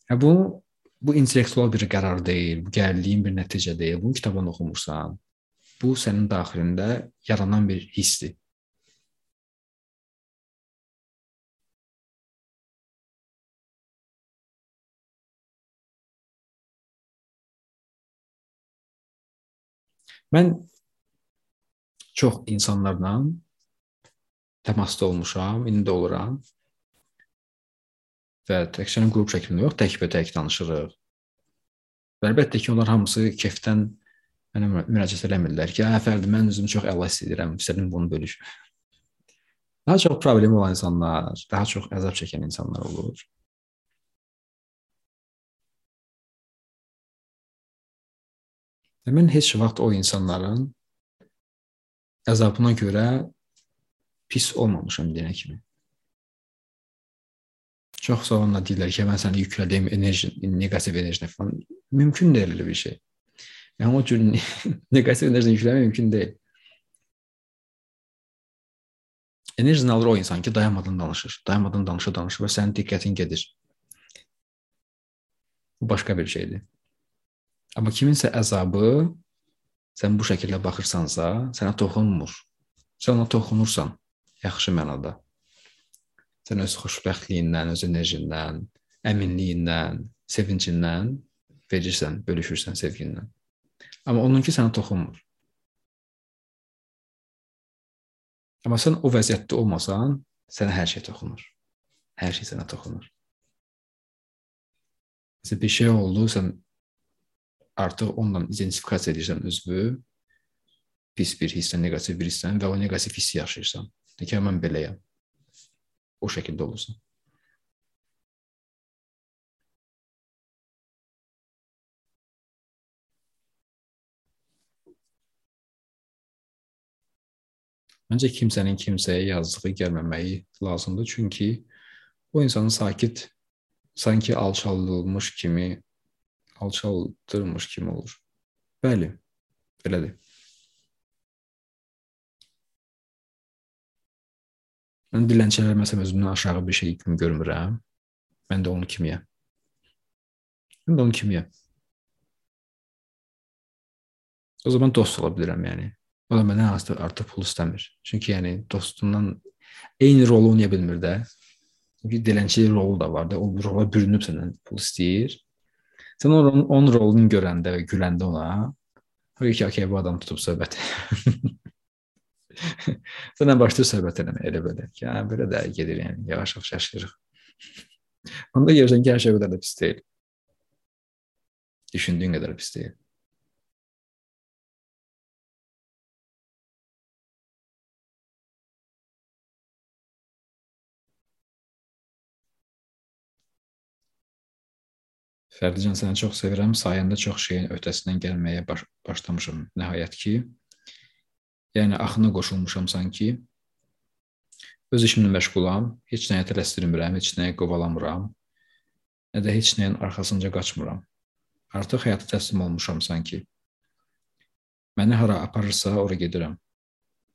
Hə bu bu intellektual bir qərar deyil, bu gəldiyin bir nəticə deyil. Bunu kitabdan oxumursan. Bu sənin daxilində yaranan bir hissdir. Mən çox insanlarla təmasda olmuşam, indi də oluram və təkcə qrup şəklində yox, təkbətək danışırıq. Və əlbəttə ki, onlar hamısı kefdən mənə müraciət eləmirlər ki, "Hə, Fərdi, mən özümü çox əla hiss edirəm, istədim bunu bölüş." Daha çox problemi olan insanlar, daha çox əzab çəkən insanlar olur. Və mən heç vaxt o insanların əzabına görə pis olmamışam deyənə kimi. Çox zamanla deyirlər ki, mən səni yüklədiyim enerji, neqativ enerjini falan mümkün deyil elə bir şey. Yəni o cür neqativ enerjini yükləmək mümkün deyil. Enerjini alır o insan ki, dayanmadan danışır. Dayanmadan danışır, danışır və sənin diqqətin gedir. Bu başqa bir şeydir. Amma kiminsə əzabı sən bu şəkildə baxırsansa, sənə toxunmur. Sən ona toxunursan, yaxşı mənada. Sən öz xoşbəxtliyindən, öz enerjindən, əminliyindən, sevincindən verirsən, bölüşürsən sevgindən. Amma onunki sənə toxunmur. Amma sən o vəziyyətdə olmasan, sənə hər şey toxunur. Hər şey sənə toxunur. Məsələn, bir şey oldu, sən artıq onunla identifikasiya edirsən özünü, pis bir hisslə, neqativ bir hisslə və o neqativ hissi yaşayırsan. De ki, mən beləyəm. O şəkildə olursan. Məncə kimsənin kimsəyə yazığı gəlməməyi lazımdır. Çünki o insanı sakit sanki alçaldılmış kimi alçaldırmış kimi olur. Bəli, belədir. Mən dilənçilər məsələn özümdən aşağı bir şey kimi görmürəm. Mən də onun kimiyəm. Mən də onun kimiyəm. O zaman dost ola bilirəm yəni. O da məndən artıq, artıq pul istəmir. Çünki yəni dostundan eyni rolu oynaya bilmir də. Çünki dilənçilik rolu da var da. O rola bürünüb səndən pul istəyir. Sən onun, onun rolunu görəndə və güləndə ona, okey, bu adam tutub söhbət. Sən başlayır söhbət eləməyə elə belə ki, hə, belə də gedir yəni, yavaş-yavaş yaşayırıq. Onda görürsən ki, hər şey qədər də pis deyil. Düşündüyün qədər pis deyil. Fərdican səni çox sevirəm. Sayəndə çox şeyin öhdəsindən gəlməyə baş başlamışam nəhayət ki. Yəni axına qoşulmuşam sanki. Öz işimlə məşğulam, heç nəyə tələsdirmirəm, heç nəyə qovalamıram. Nə də heç nəyin arxasınca qaçmıram. Artıq həyata təslim olmuşam sanki. Məni hara aparırsa, ora gedirəm.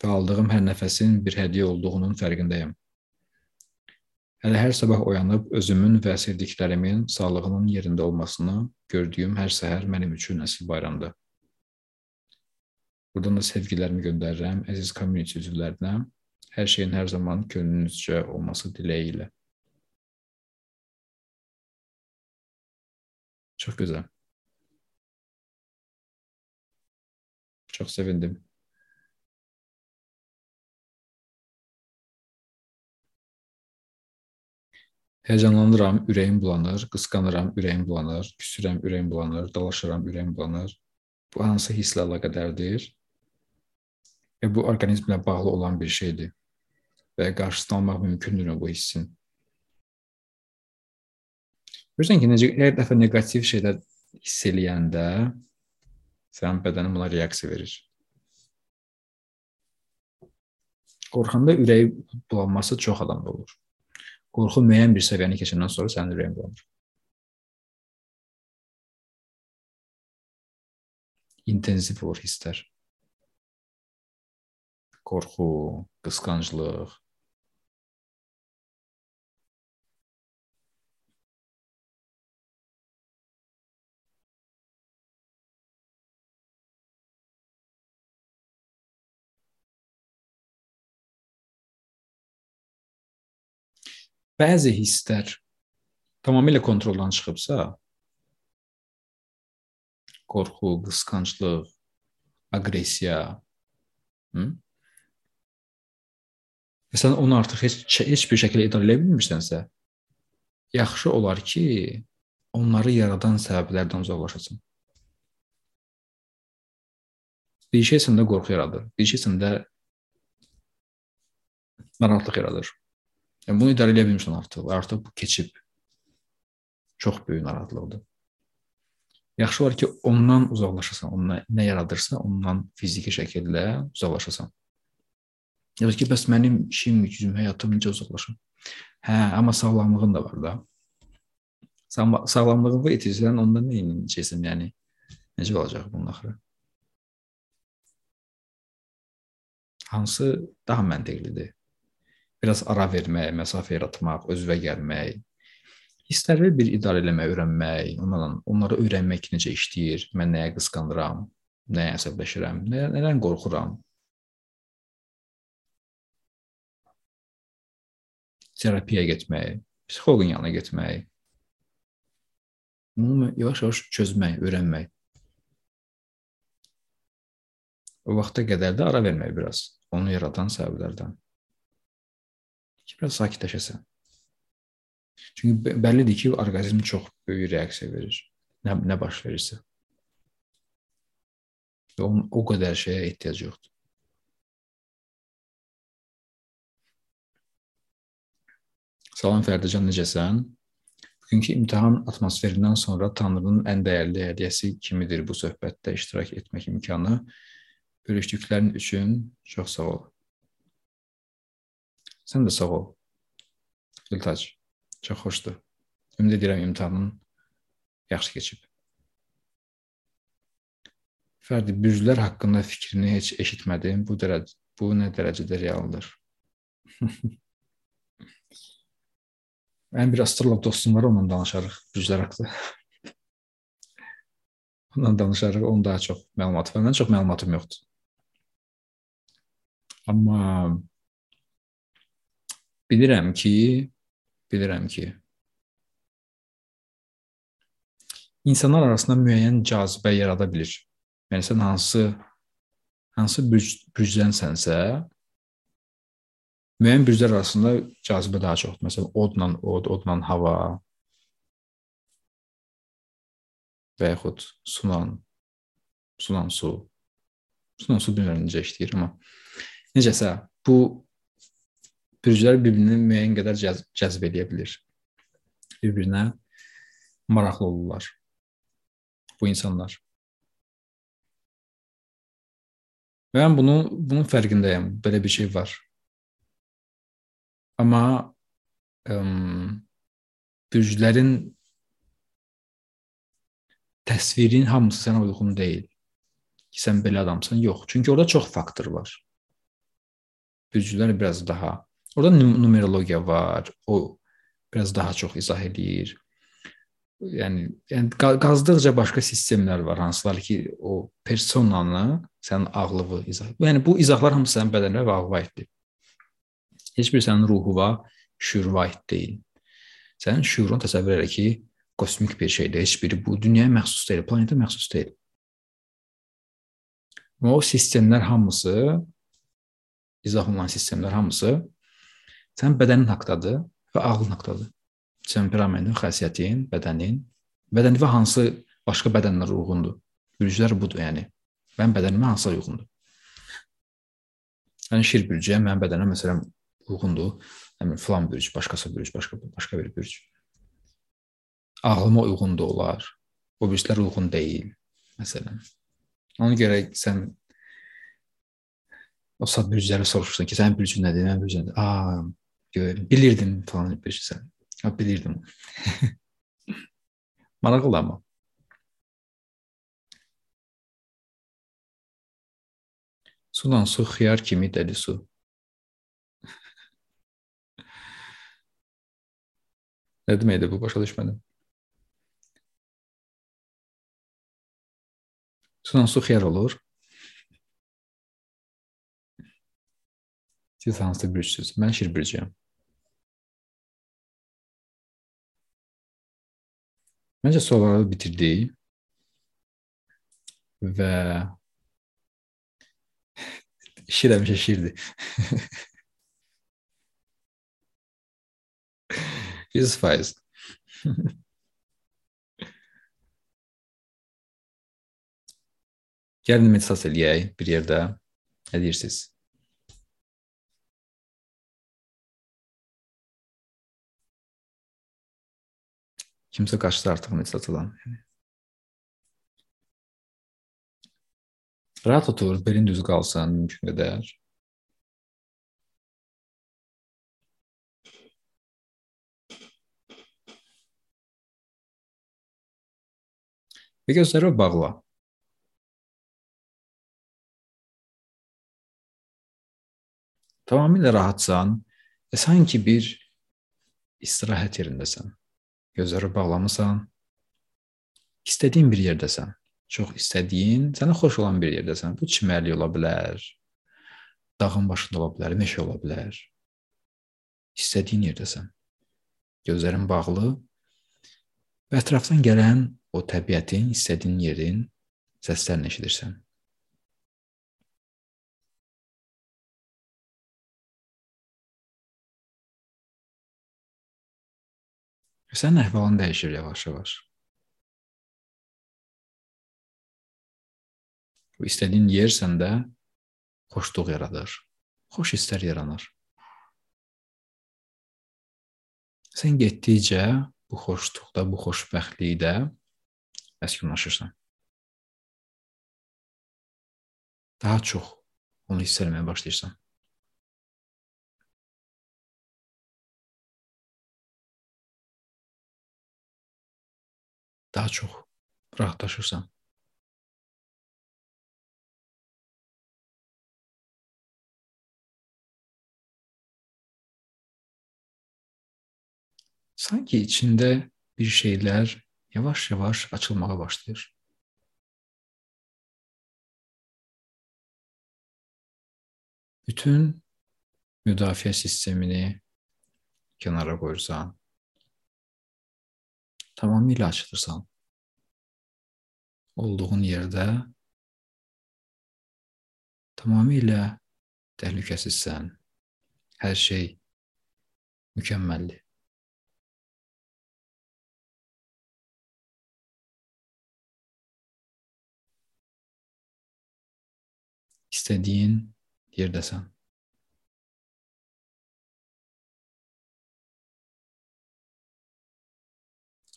Və aldığım hər nəfəsin bir hədiyyə olduğunun fərqindəyəm. Hələ hər sabah oyanıb özümün və sevdiklərimin sağlığının yerində olmasını gördüyüm hər səhər mənim üçün əsl bayramdır. Buradan da sevgilərimi göndərirəm əziz community üzvlərinə. Hər şeyin hər zaman könlünüzcə olması diləyi ilə. Çox gözəl. Çox sevindim. Həyəcanlanıram, ürəyim bulanır, qısqanıram, ürəyim bulanır, küsürəm, ürəyim bulanır, dalaşıram, ürəyim bulanır. Bu hansı hisslə əlaqədardır? Və bu orqanizmlə bağlı olan bir şeydir. Və qarşısını almaq mümkündür bu hissin. Görürsən ki, necə hər dəfə neqativ şeylər hiss eləyəndə sənin bədənin buna reaksiya verir. Qorxanda ürəyi bulanması çox adamda olur. Qorxu müəyyən bir səviyyəni keçəndən sonra sənin ürəyin bulanır. İntensiv olur hisslər. Qorxu, qısqanclıq, bəzi hisslər tamamilə kontroldan çıxıbsa, qorxu, qısqanclıq, aqressiya, hı? Və sən onu artıq heç heç bir şəkildə idarə edə bilmirsənsə, yaxşı olar ki, onları yaradan səbəblərdən uzaqlaşasan. Bir şey səndə qorxu yaradır, bir şey səndə narahatlıq yaradır. Yəni bunu idarə edə bilmirsən artıq. Artıq bu keçib. Çox böyük narahatlıqdır. Yaxşı var ki, ondan uzaqlaşasan, ondan nə yaradırsa, ondan fiziki şəkildə uzaqlaşasan. Ya ki, bəs mənim işim, gücüm, həyatım necə uzaqlaşım? Hə, amma sağlamlığın da var da. Sağlamlığını itirsən, onda nə edəcəksən, yəni? Necə olacaq bunun axırı? Hansı daha məntiqlidir? Biraz ara vermək, məsafə yaratmaq, özünə gəlmək, hissləri bir idarə eləmək, öyrənmək, onlarla onları öyrənmək necə işləyir, mən nəyə qısqanıram, nəyə əsəbləşirəm, nə, nədən qorxuram. Terapiyaya getmək, psixoloqun yanına getmək, Bunu yavaş-yavaş çözmək, öyrənmək. O vaxta qədər də ara vermək biraz. Onu yaradan səbəblərdən. Ki, biraz sakitləşəsən. Çünki bəllidir ki, orqanizm çox böyük reaksiya verir. Nə, nə baş verirsə. Və onun o qədər şeyə ehtiyac yoxdur. Salam Fərdican, necəsən? Bugünkü imtahan atmosferindən sonra Tanrının ən dəyərli hədiyyəsi kimidir bu söhbətdə iştirak etmək imkanı. Bölüşdüklərin üçün çox sağ ol. Sən də sağ ol. Gültac, çox xoşdur. Ümid edirəm imtahanın yaxşı keçib. Fərdi, bürclər haqqında fikrini heç eşitmədim. Bu dərəcə bu nə dərəcədə realdır? Mənim bir astrolog dostum var, onunla danışarıq güclər haqqında. onunla danışarıq, onun daha çox məlumatı var. Mənim çox məlumatım yoxdur. Amma bilirəm ki, bilirəm ki, insanlar arasında müəyyən cazibə yarada bilir. Yəni sən hansı hansı bürc, bürcdənsənsə, müəyyən bürclər arasında cazibə daha çoxdur. Məsələn, odla od, odla hava və yaxud sunan sunan su. Sunan su bilmirəm necə işləyir, amma necəsə bu bürclər bir-birini müəyyən qədər cəz cəzb edə bilər. Bir-birinə maraqlı olurlar. Bu insanlar. Mən bunu bunun fərqindəyəm. Belə bir şey var. Amma ə, bürclərin təsvirin hamısı sənə uyğun deyil. Ki sən belə adamsan. Yox. Çünki orada çox faktor var. Bürclər biraz daha Orada numerologiya var. O biraz daha çox izah eləyir. Yəni, yəni qazdıqca başqa sistemlər var, hansılar ki, o personanı, sənin ağlığı izah. Yəni bu izahlar hamısı sənin bədənə və ağla aiddir. Heç bir sənin ruhuna, şüuruna aid deyil. Sənin şüurun təsəvvür elə ki, kosmik bir şeydir. Heç biri bu dünyaya məxsus deyil, planetə məxsus deyil. O sistemlər hamısı izah olunan sistemlər hamısı sənin bədənin haqqdadır və ağlın haqqdadır. Temperamentin, xəssiyyətin, bədənin, bədənində hansı başqa bədənlər uyğundur. Bürclər budur, yəni. Mənim bədənimə hansı uyğundur? Yəni şir bürcüyə mənim bədənimə məsələn uyğundur. Həmin filan bürc, başqası bürc, başqa başqa bir bürc. Ağlıma uyğun da olar. O bürclər uyğun deyil, məsələn. Ona görə sən o saat bürcləri soruşursan ki, sənin bürcün nədir? Mənim bürcüm nədir? Aa, bilirdim falan bir şey sən. Ha, bilirdim. Maraqlı amma. Sudan su xiyar kimi dəli su. Nə deməkdir bu? Başa düşmədim. Sudan su xiyar olur. Siz hansı bürcsüz? Mən şir bürcüyəm. Məncə sualları bitirdik. Və şir həmişə şirdir. 100%. Gəlin meditasiya eləyək bir yerdə. Nə deyirsiniz? Kimsə qaçdı artıq meditasiyadan. Yəni. Rahat otur, belin düz qalsın mümkün qədər. Və gözləri bağla. Tamamilə rahatsan və sanki bir istirahət yerindəsən. Gözləri bağlamısan. İstədiyin bir yerdəsən. Çox istədiyin, sənə xoş olan bir yerdəsən. Bu çimərlik ola bilər. Dağın başında ola bilər, meşə ola bilər. İstədiyin yerdəsən. Gözlərin bağlı və ətrafdan gələn o təbiətin, istədiyin yerin səslərini eşidirsən. Sənin əhvalın dəyişir yavaş-yavaş. Bu istədiyin yer səndə xoşluq yaradır. Xoş hisslər yaranır. Sən getdikcə bu xoşluqda, bu xoşbəxtlikdə məskunlaşırsan. Daha çox onu hiss etməyə başlayırsan. daha çox rahatlaşırsan. Sanki içində bir şeylər yavaş-yavaş açılmağa başlayır. Bütün müdafiə sistemini kənara qoyursan, tamamilə açılırsan. Olduğun yerdə tamamilə təhlükəsizsən. Hər şey mükəmməldir. İstədiyin yerdəsən.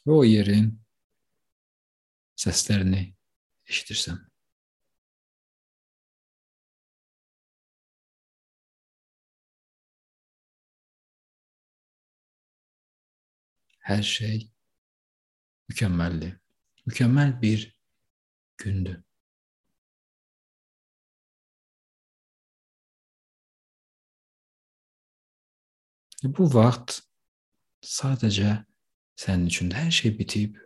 və o yerin səslərini eşidirsən. Hər şey mükəmməldir. Mükəmməl bir gündür. Bu vaxt sadəcə Sənin üçün hər şey bitib.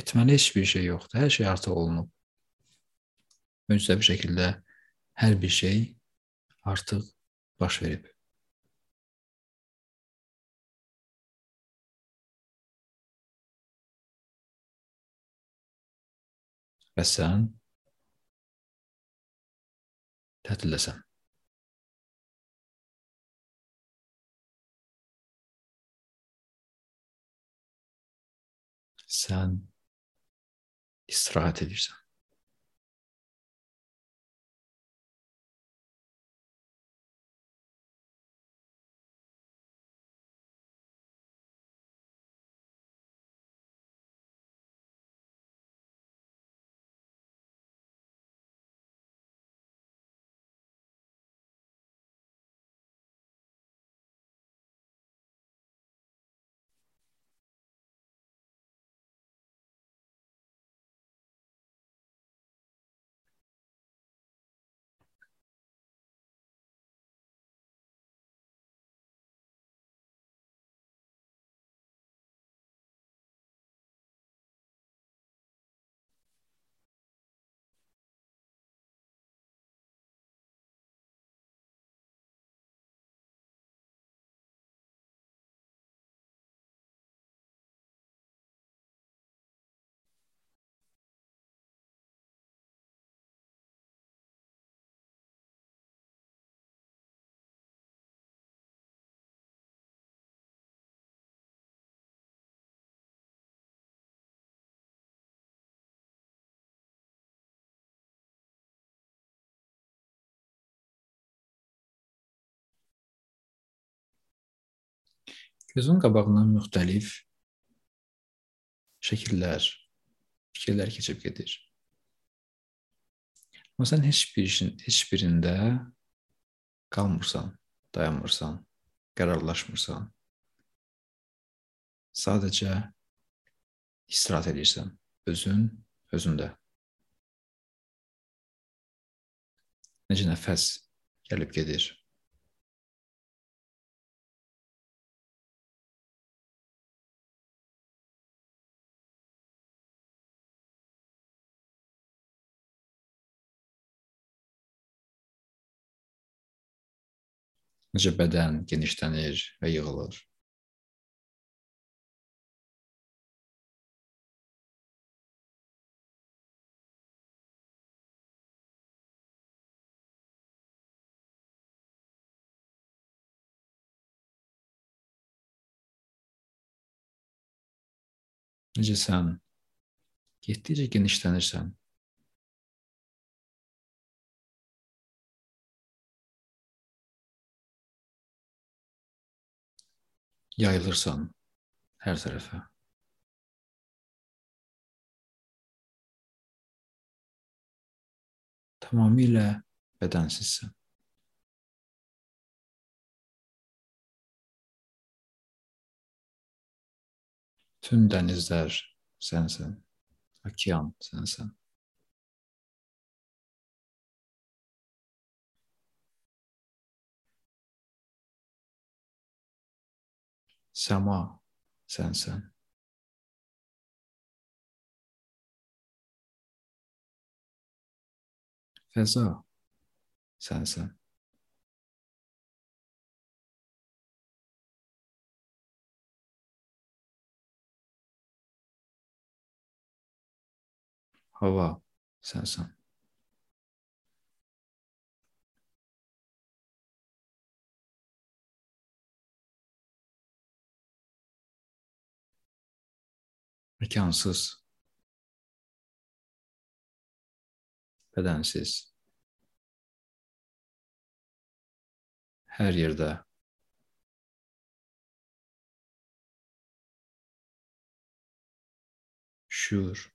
Etməli heç bir şey yoxdur. Hər şey artıq olunub. Möcüzəvi şəkildə hər bir şey artıq baş verib. Və sən tətildəsən. Sən istirahət edirsən. Gözün qabağından müxtəlif şəkillər, fikirlər keçib gedir. Amma sən heç bir işin heç birində qalmırsan, dayanmırsan, qərarlaşmırsan. Sadəcə istirahət edirsən. Özün özündə. Necə nəfəs gəlib gedir. Necə bədən genişlənir və yığılır. Necə sən getdikcə genişlənirsən. yayılırsan her tarafa. Tamamıyla bedensizsin. Tüm denizler sensin. Akyan sensin. Tamamilə bədənsizsən. Bütün dənizlər sənsən. Okean sənsən. Səma sənsən. Fəza sənsən. Hava sənsən. Məkansız, bədənsiz, hər yerdə şuur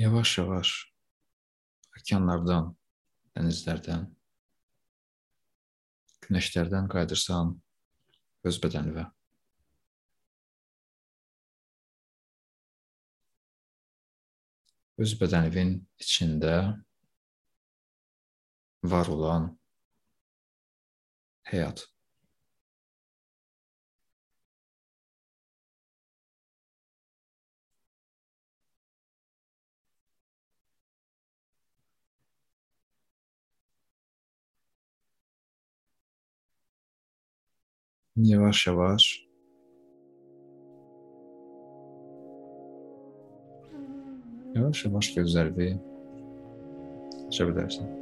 Yavaş-yavaş okeanlardan, dənizlərdən, günəşlərdən qayıdırsan öz bədəninə. Öz bədəninin içində var olan həyat. Yavaş yavaş Yavaş yavaş gözlerini açabilirsin.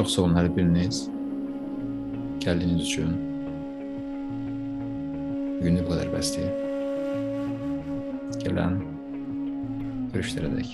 Çox sağ olun hər biriniz gəldiyiniz üçün. Günlük bu qədər bəsdir. Gələn görüşlərə dək.